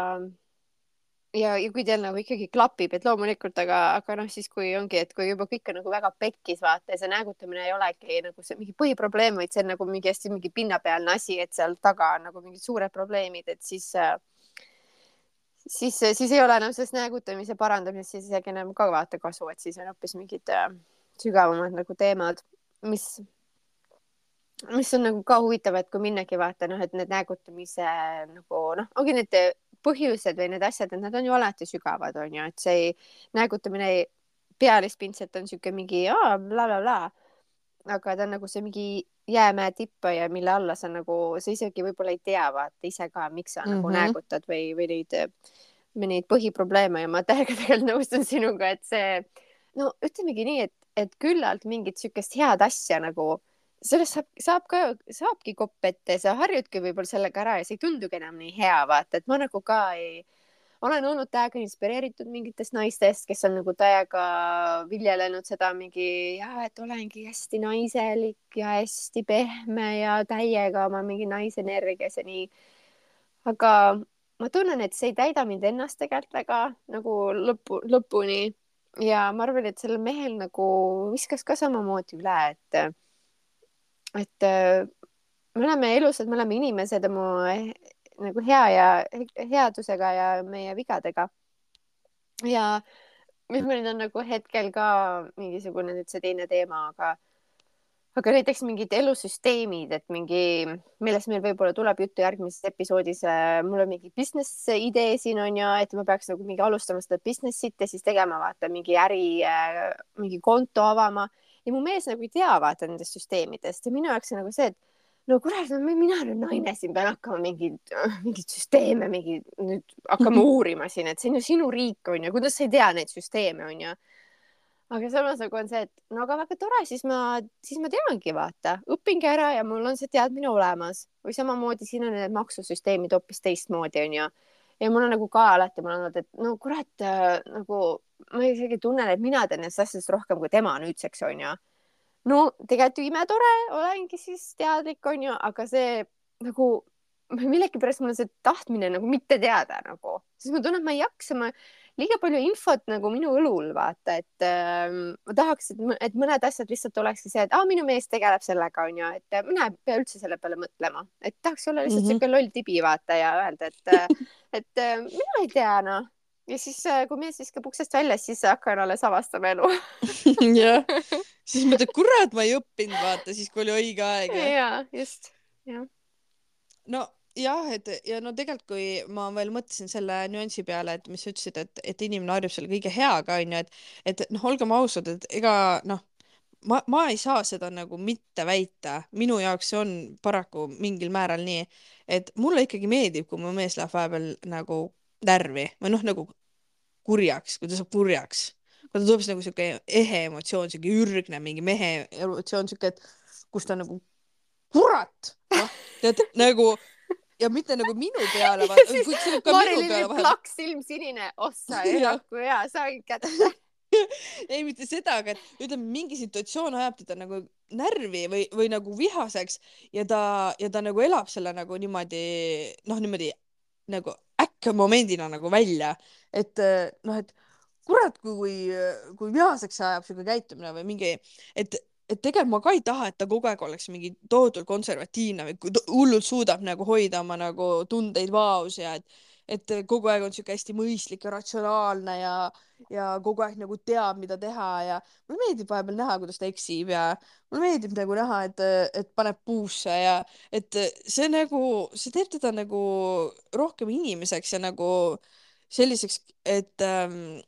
ja, ja kui teil nagu ikkagi klapib, et loomulikult, aga, aga noh, siis kui ongi, et kui juba kõik on nagu väga pekkis, vaata ja see näägutamine ei olegi nagu see mingi põhiprobleem, vaid see on nagu mingi hästi mingi pinnapealne asi, et seal taga on nagu mingid suured probleemid, et siis siis, siis ei ole enam sellest näägutamise parandamisest siis isegi enam ka vaata kasu, et siis on hoopis mingid äh, sügavamad nagu teemad, mis mis on nagu ka huvitav, et kui minnagi vaata noh, et need näägutamise nagu noh, ongi need põhjused või need asjad, et nad on ju alati sügavad, on ju, et see ei, näägutamine pealispindselt on niisugune mingi blablabla bla, bla. aga ta on nagu see mingi jäämäe tipp ja mille alla sa nagu, sa isegi võib-olla ei tea vaata ise ka, miks sa mm -hmm. nagu mhm. näägutad või, või neid, või neid põhiprobleeme ja ma täiega tegelikult nõustun sinuga, et see no ütlemegi nii, et, et küllalt mingit niisugust head asja nagu sellest saab, saab ka, saabki kopp ette, sa harjudki võib-olla sellega ära ja see ei tundugi enam nii hea, vaata, et ma nagu ka ei, olen olnud täiega inspireeritud mingitest naistest, kes on nagu täiega viljelenud seda mingi ja et olengi hästi naiselik ja hästi pehme ja täiega oma mingi naisenergias ja nii. aga ma tunnen, et see ei täida mind ennast tegelikult väga nagu lõpu, lõpuni ja ma arvan, et sellel mehel nagu viskas ka samamoodi üle, et et äh, me oleme elusad, me oleme inimesed oma eh, nagu hea ja headusega ja meie vigadega. ja mis meil on nagu hetkel ka mingisugune nüüd see teine teema, aga aga näiteks mingid elusüsteemid, et mingi, millest meil võib-olla tuleb juttu järgmises episoodis. Äh, mul on mingi business idee siin on ju, et ma peaks nagu mingi alustama seda business'it ja siis tegema vaata mingi äri, äh, mingi konto avama ja mu mees nagu ei tea vaata nendest süsteemidest. Ja minu jaoks on nagu see, et no kurat, no mina nüüd naine siin pean hakkama mingeid, mingeid süsteeme, mingi nüüd hakkama uurima siin, et see on ju sinu riik on ju, kuidas sa ei tea neid süsteeme on ju. aga samas nagu on see, et no aga väga tore, siis ma, siis ma teangi, vaata, õpingi ära ja mul on see teadmine olemas. Või samamoodi siin on need maksusüsteemid hoopis teistmoodi onju ja mul on nagu ka alati mul olnud, et no kurat äh, nagu ma isegi tunnen, et mina tean nendest asjadest rohkem kui tema nüüdseks onju. no tegelikult ju imetore, olengi siis teadlik onju, aga see nagu millegipärast mul on see tahtmine nagu mitte teada nagu, sest ma tunnen, et ma ei jaksa, ma liiga palju infot nagu minu õlul vaata, et äh, ma tahaks, et, mõned asjad lihtsalt olekski see, et aa, minu mees tegeleb sellega onju, et mina ei pea üldse selle peale mõtlema, et tahaks olla lihtsalt mm -hmm. siuke loll tibi vaata ja öelda, et, äh, et äh, mina ei tea noh ja siis, äh, kui mees viskab uksest välja, siis hakkan alles avastama elu jah, siis mõtled, kurat, ma ei õppinud, vaata siis, kui oli õige aeg. ja, just, jah. no jah, et ja no tegelikult, kui ma veel mõtlesin selle nüansi peale, et mis sa ütlesid, et, et inimene harjub selle kõige heaga, onju, et, et noh, olgem ausad, et ega noh, ma, ma ei saa seda nagu mitte väita, minu jaoks see on paraku mingil määral nii, et mulle ikkagi meeldib, kui mu mees läheb vahepeal nagu närvi või noh, nagu kurjaks, kui ta saab kurjaks, kui ta tuleb siis nagu siuke ehe emotsioon, siuke ürgne mingi mehe emotsioon, siuke, et kus ta nagu kurat, noh, tead nagu ja mitte nagu minu peale, vaid ka Marilyn minu peale. plaks silm sinine, ossa ja kui hea, sain kätte. Ei, mitte seda, aga et ütleme, mingi situatsioon ajab teda nagu närvi või, või nagu vihaseks ja ta, ja ta nagu elab selle nagu niimoodi, noh, niimoodi nagu äkkmomendina nagu välja, et noh, et kurat, kui, kui vihaseks ajab siuke käitumine või mingi, et et tegelikult ma ka ei taha, et ta kogu aeg oleks mingi tohutult konservatiivne või hullult suudab nagu hoida oma nagu tundeid vaos ja et, et kogu aeg on sihuke hästi mõistlik ja ratsionaalne ja, ja kogu aeg nagu teab, mida teha ja mulle meeldib vahepeal näha, kuidas ta eksib ja mulle meeldib nagu näha, et, et paneb puusse ja et see nagu, see teeb teda nagu rohkem inimeseks ja nagu selliseks, et ähm,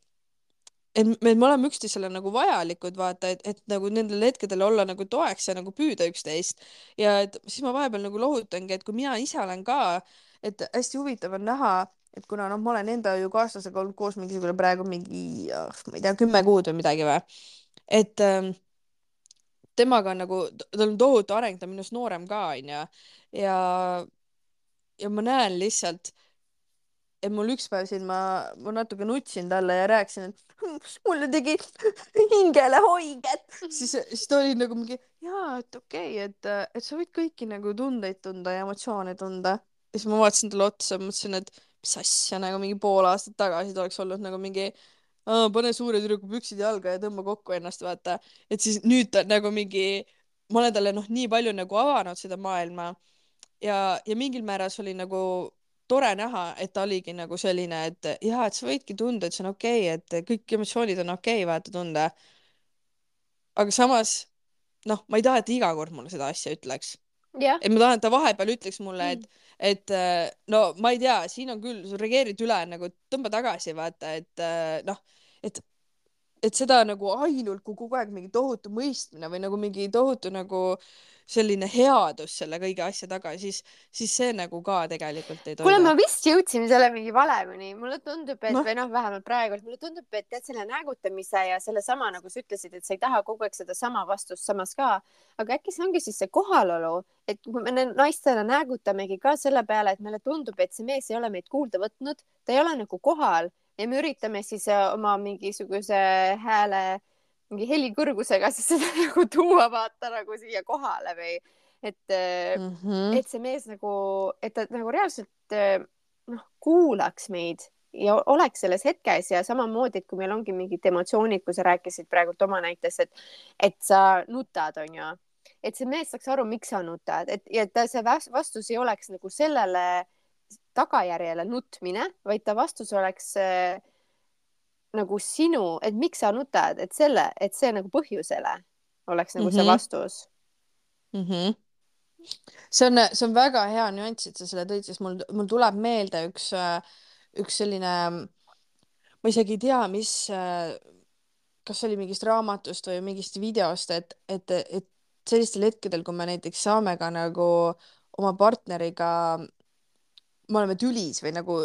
et me, me oleme üksteisele nagu vajalikud, vaata, et, et nagu nendel hetkedel olla nagu toeks ja nagu püüda üksteist. ja et siis ma vahepeal nagu lohutangi, et kui mina ise olen ka, et hästi huvitav on näha, et kuna noh, ma olen enda ju kaaslasega olnud koos mingisugune praegu mingi, ma ei tea, kümme kuud või midagi või, et ähm, temaga on nagu, tal on tohutu areng, ta on minust noorem ka, onju. ja, ja ma näen lihtsalt, et mul üks päev siin ma, ma natuke nutsin talle ja rääkisin, et mulle tegi hingele haiget, siis, siis ta oli nagu mingi, jaa, et okei okay,, et, et sa võid kõiki nagu tundeid tunda ja emotsioone tunda. ja siis ma vaatasin talle otsa, mõtlesin, et mis asja, nagu mingi pool aastat tagasi ta oleks olnud nagu mingi pane suure tüdruku püksid jalga ja tõmba kokku ennast, vaata. et siis nüüd ta nagu mingi, ma olen talle noh, nii palju nagu avanud seda maailma ja, ja mingil määral see oli nagu tore näha, et ta oligi nagu selline, et jaa, et sa võidki tunda, et see on okei okay,, et kõik emotsioonid on okei okay,, vaata tunda. aga samas noh, ma ei taha, et ta iga kord mulle seda asja ütleks. et ma tahan, et ta vahepeal ütleks mulle, et mm et no ma ei tea, siin on küll, sa reageerid üle nagu tõmba tagasi, vaata, et noh, et, seda nagu ainult, kui kogu aeg mingi tohutu mõistmine või nagu mingi tohutu nagu selline headus selle kõige asja taga, siis, siis see nagu ka tegelikult ei toimi. kuule, ma vist jõudsin selle mingi valemini, mulle tundub, et no. või noh, vähemalt praegu, et mulle tundub, et tead selle näägutamise ja sellesama, nagu sa ütlesid, et sa ei taha kogu aeg sedasama vastust samas ka, aga äkki see ongi siis see kohalolu, et kui me naistena näägutamegi ka selle peale, et meile tundub, et see mees ei ole meid kuulda võtnud, ta ei ole nagu kohal ja me üritame siis äh, oma mingisuguse hääle, mingi helikõrgusega siis seda nagu tuua vaata nagu siia kohale või et mm, -hmm. et see mees nagu, et ta nagu reaalselt äh, noh, kuulaks meid ja oleks selles hetkes ja samamoodi, et kui meil ongi mingid emotsioonid, kui sa rääkisid praegult oma näites, et, et sa nutad, onju, et see mees saaks aru, miks sa nutad, et ja et see vastus ei oleks nagu sellele tagajärjele nutmine, vaid ta vastus oleks äh, nagu sinu, et miks sa nutad, et selle, et see nagu põhjusele oleks nagu mm -hmm. see mhm. vastus mm. -hmm. see on, see on väga hea nüanss, et sa selle tõid, sest mul, mul tuleb meelde üks, äh, üks selline, ma isegi ei tea, mis, äh, kas see oli mingist raamatust või mingist videost, et, et, et sellistel hetkedel, kui me näiteks saame ka nagu oma partneriga me oleme tülis või nagu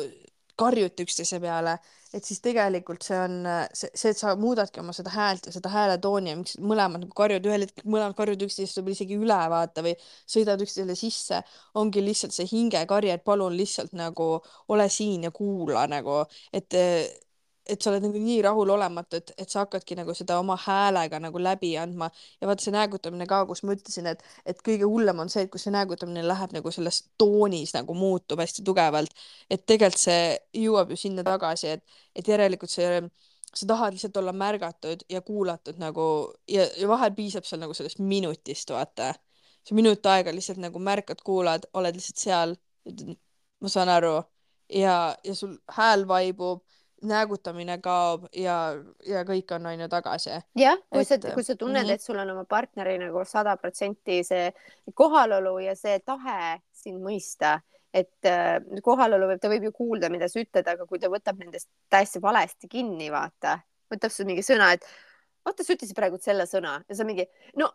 karjute üksteise peale, et siis tegelikult see on see, see, et sa muudadki oma seda häält ja seda hääletooni ja miks mõlemad nagu karjuvad ühel hetkel, mõlemad karjuvad üksteist võib-olla isegi üle vaata või sõidavad üksteisele sisse, ongi lihtsalt see hingekarje, et palun lihtsalt nagu ole siin ja kuula nagu, et et sa oled nagu nii rahulolematu, et, et sa hakkadki nagu seda oma häälega nagu läbi andma. Ja vaata see näägutamine ka, kus ma ütlesin, et, et kõige hullem on see, et kus see näägutamine läheb nagu selles toonis nagu muutub hästi tugevalt, et tegelikult see jõuab ju sinna tagasi, et, et järelikult see, sa tahad lihtsalt olla märgatud ja kuulatud nagu ja, ja vahel piisab seal nagu sellest minutist, vaata. see minut aega lihtsalt nagu märkad, kuulad, oled lihtsalt seal, ma saan aru. Ja, ja sul hääl vaibub näägutamine kaob ja, ja kõik on on ju tagasi. jah, kui sa, kui sa tunned mm, -hmm. et sul on oma partneri nagu sada protsenti see kohalolu ja see tahe sind mõista, et äh, kohalolu võib, ta võib ju kuulda, mida sa ütled, aga kui ta võtab nendest täiesti valesti kinni, vaata, võtab sul mingi sõna, et vaata, sa ütlesid praegu selle sõna ja sa mingi, no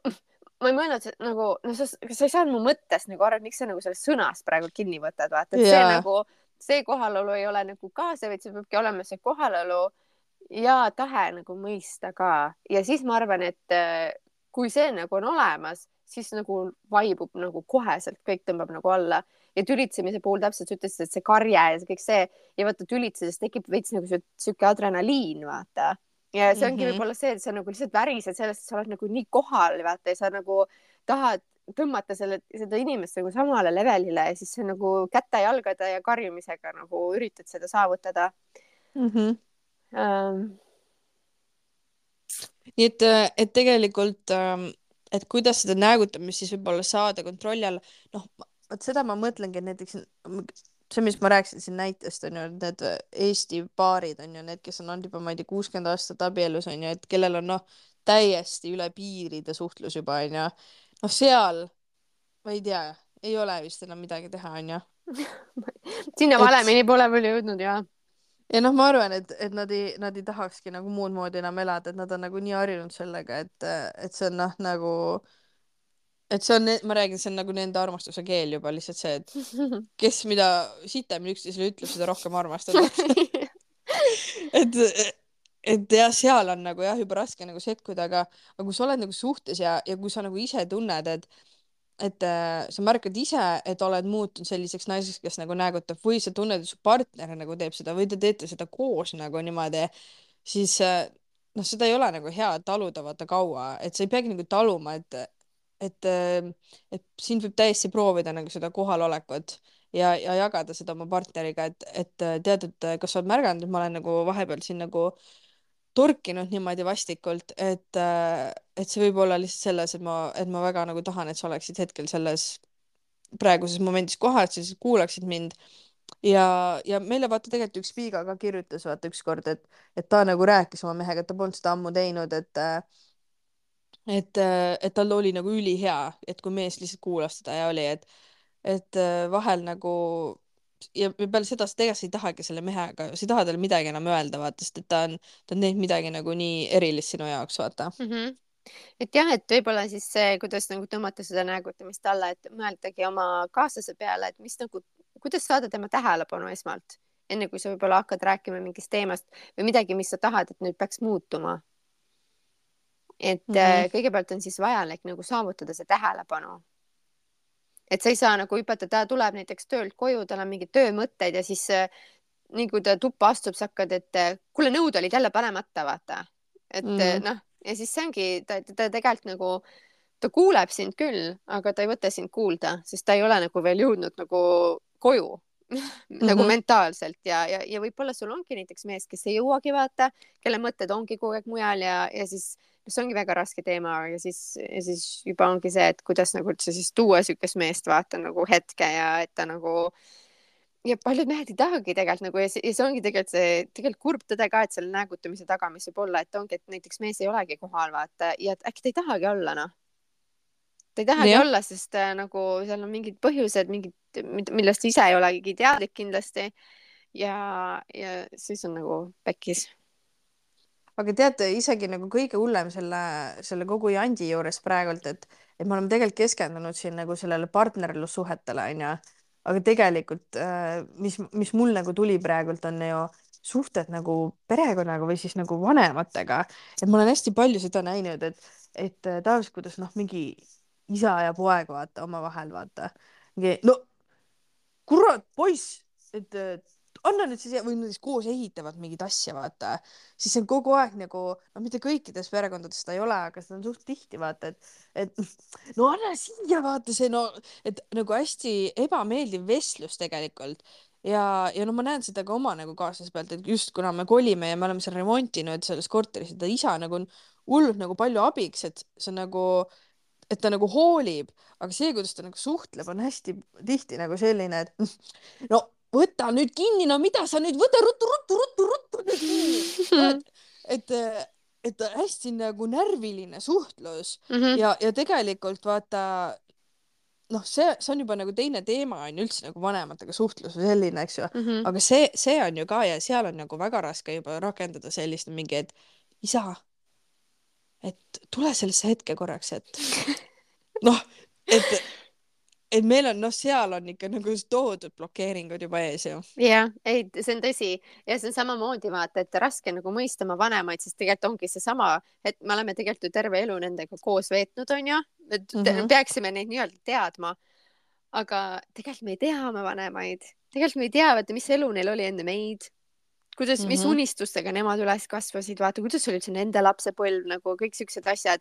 ma ei mõelnud nagu, no sa, sa ei saanud mu mõttest nagu aru, et miks sa nagu sellest sõnast praegu kinni võtad, vaata, et yeah. see nagu see kohalolu ei ole nagu kaasav, vaid see peabki olema see kohalolu ja tahe nagu mõista ka ja siis ma arvan, et äh, kui see nagu on olemas, siis nagu vaibub nagu koheselt, kõik tõmbab nagu alla ja tülitsemise puhul täpselt sa ütlesid, et see karje ja see kõik see ja vaata tülitsedes tekib veits nagu sihuke adrenaliin, vaata. ja see ongi mm -hmm. võib-olla see, et sa nagu lihtsalt värised sellest, sa oled nagu nii kohal, vaata ja sa nagu tahad tõmmata selle, seda inimest nagu samale levelile ja siis nagu käte-jalgade ja karjumisega nagu üritad seda saavutada mm. -hmm. Um... nii et, et tegelikult, ähm, et kuidas seda näägutamist siis võib-olla saada kontrolli alla, noh, vot seda ma mõtlengi, et näiteks see, mis ma rääkisin siin näitest on ju, et need Eesti paarid on ju need, kes on olnud juba, ma ei tea, kuuskümmend aastat abielus on ju, et kellel on noh, täiesti üle piiride suhtlus juba on ju noh, seal ma ei tea, ei ole vist enam midagi teha, onju. sinna valemini et... pole veel jõudnud ja. ja noh, ma arvan, et, et nad ei, nad ei tahakski nagu muud moodi enam elada, et nad on nagu nii harjunud sellega, et, et see on noh, nagu et see on, ma räägin, see on nagu nende armastuse keel juba lihtsalt see, et kes mida sitemini üksteisele ütleb, seda rohkem armastatakse et, et jah, seal on nagu jah, juba raske nagu sekkuda, aga, aga kui sa oled nagu suhtes ja, ja kui sa nagu ise tunned, et et äh, sa märkad ise, et oled muutunud selliseks naiseks, kes nagu näägutab või sa tunned, et su partner nagu teeb seda või te teete seda koos nagu niimoodi, siis äh, noh, seda ei ole nagu hea taluda vaata kaua, et sa ei peagi nagu taluma, et et, äh, et sind võib täiesti proovida nagu seda kohalolekut ja, ja jagada seda oma partneriga, et, et äh, tead, et äh, kas sa oled märganud, et ma olen nagu vahepeal siin nagu torkinud niimoodi vastikult, et, et see võib olla lihtsalt selles, et ma, et ma väga nagu tahan, et sa oleksid hetkel selles praeguses momendis kohal, et sa siis kuulaksid mind. ja, ja meile vaata tegelikult üks Piiga ka kirjutas vaata ükskord, et, et ta nagu rääkis oma mehega, ta polnud seda ammu teinud, et et, äh, et tal oli nagu ülihea, et kui mees lihtsalt kuulas teda ja oli, et, et äh, vahel nagu ja peale seda sa tegelikult ei tahagi selle mehega, sa ei taha talle midagi enam öelda, vaata, sest et ta on, ta on teinud midagi nagu nii erilist sinu jaoks, vaata mm. -hmm et jah, et võib-olla siis see, kuidas nagu tõmmata seda näägutamist alla, et mõeldagi oma kaaslase peale, et mis nagu, kuidas saada tema tähelepanu esmalt, enne kui sa võib-olla hakkad rääkima mingist teemast või midagi, mis sa tahad, et nüüd peaks muutuma et mm -hmm. kõigepealt on siis vajalik nagu saavutada see tähelepanu. Et sa ei saa nagu hüpata, ta tuleb näiteks töölt koju, tal on mingid töömõtted ja siis äh, nii kui ta tuppa astub, sa hakkad, et äh, kuule, nõud olid jälle panemata, vaata. et mm -hmm. noh, ja siis see ongi, ta, ta tegelikult nagu, ta kuuleb sind küll, aga ta ei võta sind kuulda, sest ta ei ole nagu veel jõudnud nagu koju nagu mm -hmm. mentaalselt ja, ja, ja võib-olla sul ongi näiteks mees, kes ei jõuagi vaata, kelle mõtted ongi kogu aeg mujal ja, ja siis see ongi väga raske teema ja siis, ja siis juba ongi see, et kuidas nagu üldse siis tuua niisugust meest vaata nagu hetke ja et ta nagu ja paljud mehed ei tahagi tegelikult nagu ja see, ja see ongi tegelikult see tegelikult kurb tõde ka, et selle näägutamise taga, mis võib olla, et ongi, et näiteks mees ei olegi kohal vaata ja äkki ta ei tahagi olla noh. ta ei tahagi ja. olla, sest äh, nagu seal on mingid põhjused, mingid, millest ise ei olegi teadlik kindlasti. ja, ja siis on nagu pekkis aga teate, isegi nagu kõige hullem selle, selle kogu jandi juures praegult, et, et me oleme tegelikult keskendunud siin nagu sellele partnerlussuhetele, onju. aga tegelikult, äh, mis, mis mul nagu tuli praegult, on ju suhted nagu perekonnaga või siis nagu vanematega. et ma olen hästi palju seda näinud, et, et äh, tavaliselt, kuidas noh, mingi isa ja poeg vaata omavahel vaata. no kurat, poiss, et anna nüüd siis või nad siis koos ehitavad mingit asja, vaata, siis see on kogu aeg nagu, no mitte kõikides perekondades seda ei ole, aga seda on suht tihti vaata, et, et no anna siia vaata see no, et nagu hästi ebameeldiv vestlus tegelikult. Ja, ja no ma näen seda ka oma nagu kaaslase pealt, et just kuna me kolime ja me oleme seal remontinud selles korteris, et ta isa nagu on hullult nagu palju abiks, et see on nagu et ta nagu hoolib, aga see, kuidas ta nagu suhtleb, on hästi tihti nagu selline, et no võta nüüd kinni, no mida sa nüüd, võta ruttu, ruttu, ruttu, ruttu nüüd kinni. et, et hästi nagu närviline suhtlus mm -hmm. ja, ja tegelikult vaata noh, see, see on juba nagu teine teema on ju üldse nagu vanematega suhtlus või selline, eks ju mm, -hmm. aga see, see on ju ka ja seal on nagu väga raske juba rakendada sellist mingi, et isa, et tule sellesse hetke korraks, et noh, et et meil on noh, seal on ikka nagu toodud blokeeringud juba ees ju. jah, ei, see on tõsi ja see on samamoodi vaata, et raske nagu mõista oma vanemaid, sest tegelikult ongi seesama, et me oleme tegelikult ju terve elu nendega koos veetnud, onju, et mm -hmm. peaksime neid nii-öelda teadma. aga tegelikult me ei tea oma vanemaid, tegelikult me ei tea, vaata, mis elu neil oli enne meid kuidas mm, -hmm. mis mhm. unistustega nemad üles kasvasid, vaata, kuidas oli üldse nende lapsepõlv nagu kõik siuksed asjad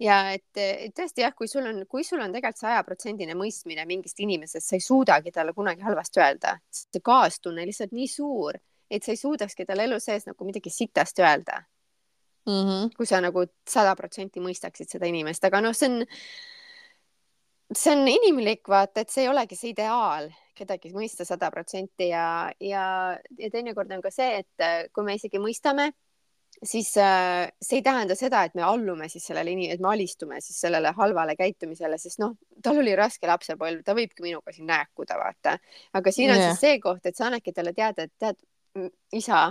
ja et, et tõesti jah, kui sul on, kui sul on tegelikult sajaprotsendine mõistmine mingist inimesest, sa ei suudagi talle kunagi halvasti öelda, see kaastunne lihtsalt nii suur, et sa ei suudakski talle elu sees nagu midagi sitast öelda mm. -hmm. kui sa nagu sada protsenti mõistaksid seda inimest, aga noh, see on, see on inimlik, vaata, et see ei olegi see ideaal kedagi mõista sada protsenti ja, ja, ja teinekord on ka see, et kui me isegi mõistame siis äh, see ei tähenda seda, et me allume siis sellele et me alistume siis sellele halvale käitumisele, sest noh, tal oli raske lapsepõlv, ta võibki minuga siin nääkuda, vaata. aga siin on yeah. siis see koht, et sa annadki talle teada, et tead, isa,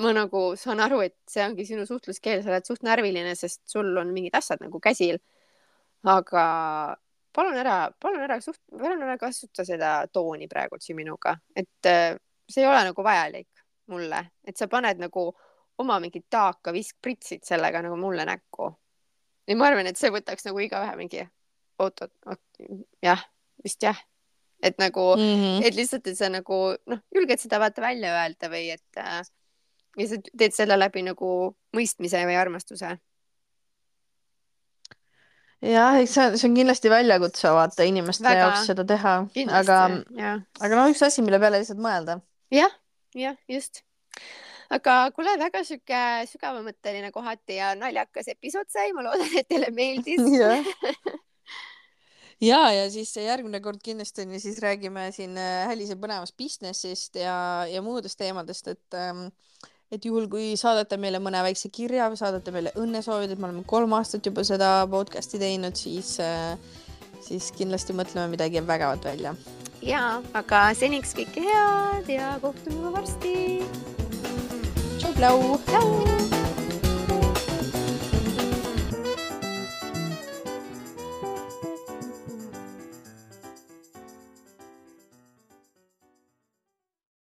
ma nagu saan aru, et see ongi sinu suhtluskeel, sa oled suht närviline, sest sul on mingid asjad nagu käsil. aga palun ära, palun ära suht-, palun ära kasuta seda tooni praegu siin minuga, et äh, see ei ole nagu vajalik mulle, et sa paned nagu oma mingit taaka visk pritsid sellega nagu mulle näkku. ja ma arvan, et see võtaks nagu igaühe mingi oot, oot, oot, jah, vist jah. et nagu mm, -hmm. et lihtsalt, et sa nagu noh, julged seda vaata välja öelda või et äh, ja sa teed selle läbi nagu mõistmise või armastuse. jah, eks see, see on kindlasti väljakutse vaata inimeste Väga, jaoks seda teha, aga, aga no üks asi, mille peale lihtsalt mõelda ja,. jah, jah, just aga kuule, väga sihuke sügavamõtteline kohati ja naljakas episood sai, ma loodan, et teile meeldis ja, ja siis järgmine kord kindlasti siis räägime siin äh, Hälise põnevast business'ist ja, ja muudest teemadest, et ähm, et juhul, kui saadate meile mõne väikse kirja või saadate meile õnnesoovid, et me oleme kolm aastat juba seda podcast'i teinud, siis äh, siis kindlasti mõtleme midagi vägevat välja. ja, aga seniks kõike head ja kohtume juba varsti. Hello.